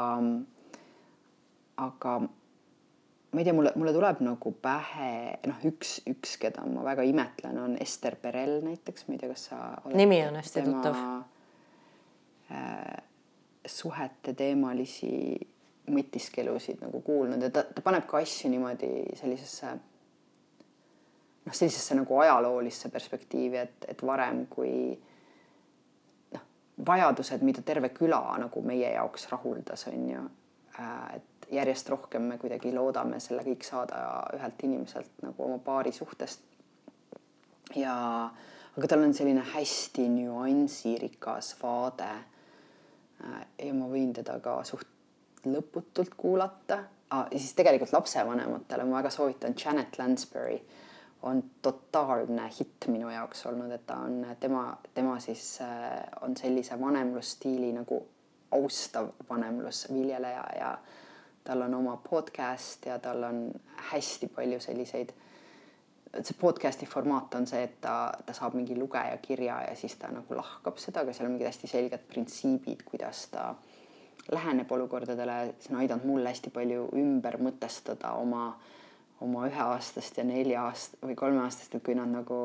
aga ma ei tea, mulle, mulle tuleb nagu pähe noh, üks, üks, keda ma väga imetlen, on Ester Perel näiteks, ma ei tea, kas sa. nimi on hästi tuttav äh,. suhete teemalisi mõtiskelusid nagu kuulnud ja ta, ta paneb ka asju niimoodi sellisesse noh, sellisesse nagu ajaloolisse perspektiivi, et, et varem kui noh, vajadused, mida terve küla nagu meie jaoks rahuldas, on ju äh,, et järjest rohkem me kuidagi loodame selle kõik saada ühelt inimeselt nagu oma paari suhtest. ja aga tal on selline hästi nüansirikas vaade. Äh, ja ma võin teda ka suht lõputult kuulata ah,. siis tegelikult lapsevanematele ma väga soovitan Janet Lansbury on totaalne hitt minu jaoks olnud, et ta on tema, tema siis äh, on sellise vanemlusstiili nagu austav vanemlusviljeleja ja tal on oma podcast ja tal on hästi palju selliseid. see podcast'i formaat on see, et ta, ta saab mingi lugeja kirja ja siis ta nagu lahkab seda, aga seal on mingid hästi selged printsiibid, kuidas ta läheneb olukordadele, see on aidanud mul hästi palju ümber mõtestada oma oma üheaastast ja nelja aast- või kolmeaastast, et kui nad nagu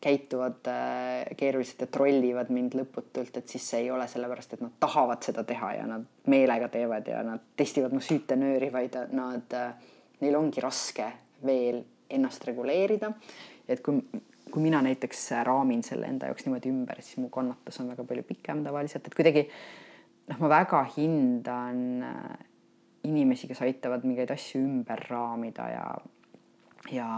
käituvad äh, keeruliselt ja trollivad mind lõputult, et siis see ei ole sellepärast, et nad tahavad seda teha ja nad meelega teevad ja nad testivad mu süütenööri, vaid nad, äh, neil ongi raske veel ennast reguleerida. et kui, kui mina näiteks raamin selle enda jaoks niimoodi ümber, siis mu kannatus on väga palju pikem tavaliselt, et kuidagi noh, ma väga hindan äh, inimesi, kes aitavad mingeid asju ümber raamida ja, ja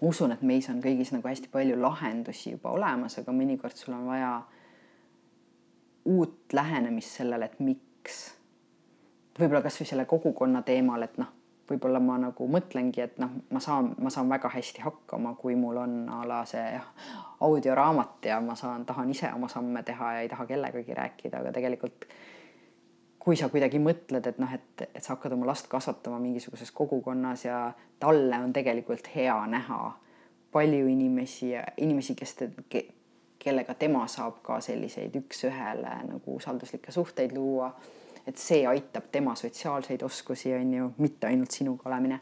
ma usun, et meis on kõigis nagu hästi palju lahendusi juba olemas, aga mõnikord sul on vaja uut lähenemist sellele, et miks. võib-olla kasvõi selle kogukonna teemal, et noh, võib-olla ma nagu mõtlengi, et noh, ma saan, ma saan väga hästi hakkama, kui mul on a la see audioraamat ja ma saan, tahan ise oma samme teha ja ei taha kellegagi rääkida, aga tegelikult kui sa kuidagi mõtled, et noh, et, et sa hakkad oma last kasvatama mingisuguses kogukonnas ja talle on tegelikult hea näha palju inimesi ja inimesi, kes te, ke, kellega tema saab ka selliseid üks-ühele nagu usalduslikke suhteid luua. et see aitab tema sotsiaalseid oskusi, on ju, mitte ainult sinuga olemine.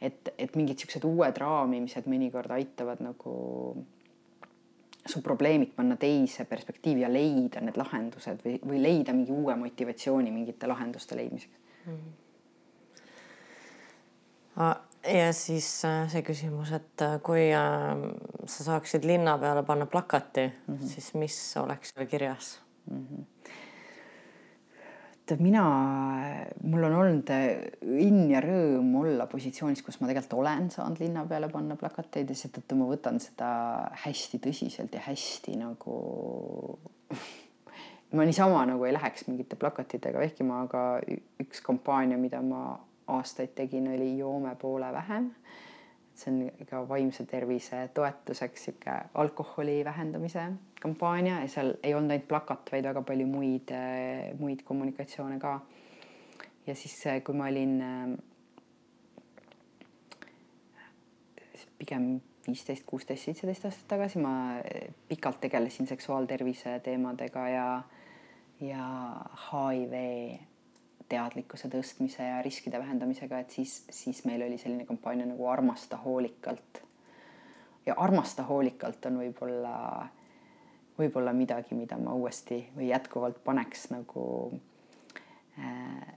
et, et mingid siuksed uued raamimised mõnikord aitavad nagu su probleemid panna teise perspektiivi ja leida need lahendused või, või leida mingi uue motivatsiooni mingite lahenduste leidmiseks mm. -hmm. ja siis äh, see küsimus, et äh, kui äh, sa saaksid linna peale panna plakati mm, -hmm. siis mis oleks seal kirjas mm? -hmm et mina, mul on olnud õnn ja rõõm olla positsioonis, kus ma tegelikult olen saanud linna peale panna plakateid ja seetõttu ma võtan seda hästi tõsiselt ja hästi nagu ma niisama nagu ei läheks mingite plakatitega vehkima, aga üks kampaania, mida ma aastaid tegin, oli joome poole vähem. See on ka vaimse tervise toetuseks sihuke alkoholi vähendamise kampaania ja seal ei olnud ainult plakat, vaid väga palju muid, muid kommunikatsioone ka. ja siis, kui ma olin pigem viisteist, kuusteist, seitseteist aastat tagasi ma pikalt tegelesin seksuaaltervise teemadega ja, ja HIV teadlikkuse tõstmise ja riskide vähendamisega, et siis, siis meil oli selline kampaania nagu Armasta hoolikalt. ja Armasta hoolikalt on võib-olla, võib-olla midagi, mida ma uuesti või jätkuvalt paneks nagu äh,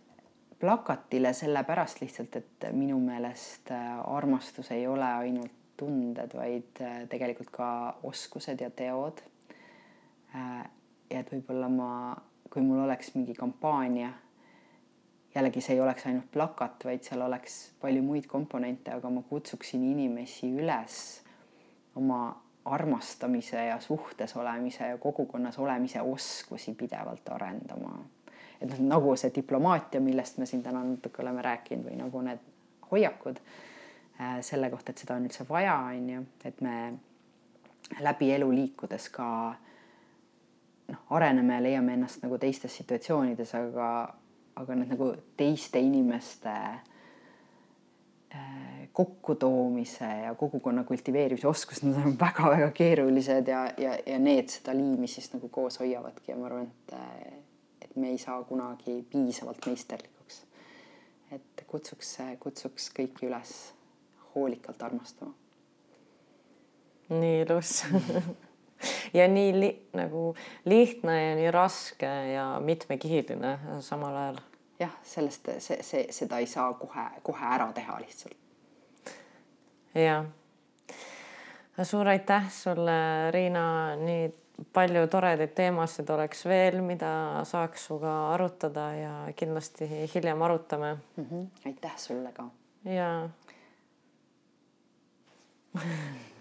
plakatile sellepärast lihtsalt, et minu meelest äh, armastus ei ole ainult tunded, vaid äh, tegelikult ka oskused ja teod äh,. ja et võib-olla ma, kui mul oleks mingi kampaania jällegi see ei oleks ainult plakat, vaid seal oleks palju muid komponente, aga ma kutsuksin inimesi üles oma armastamise ja suhtes olemise ja kogukonnas olemise oskusi pidevalt arendama. et noh, nagu see diplomaatia, millest me siin täna natuke oleme rääkinud või nagu need hoiakud äh, selle kohta, et seda on üldse vaja, on ju, et me läbi elu liikudes ka noh, areneme ja leiame ennast nagu teistes situatsioonides, aga, aga need nagu teiste inimeste äh, kokkutoomise ja kogukonna kultiveerimise oskused, need on väga-väga keerulised ja, ja, ja need seda liimi siis nagu koos hoiavadki ja ma arvan, et, et me ei saa kunagi piisavalt meisterlikuks. et kutsuks, kutsuks kõiki üles hoolikalt armastama. nii ilus ja nii li nagu lihtne ja nii raske ja mitmekihiline samal ajal. jah, sellest see, see, seda ei saa kohe-kohe ära teha lihtsalt. Ja suur aitäh sulle, Riina, nii palju toredaid teemasid oleks veel, mida saaks sinuga arutada ja kindlasti hiljem arutame mm. -hmm. aitäh sulle ka. ja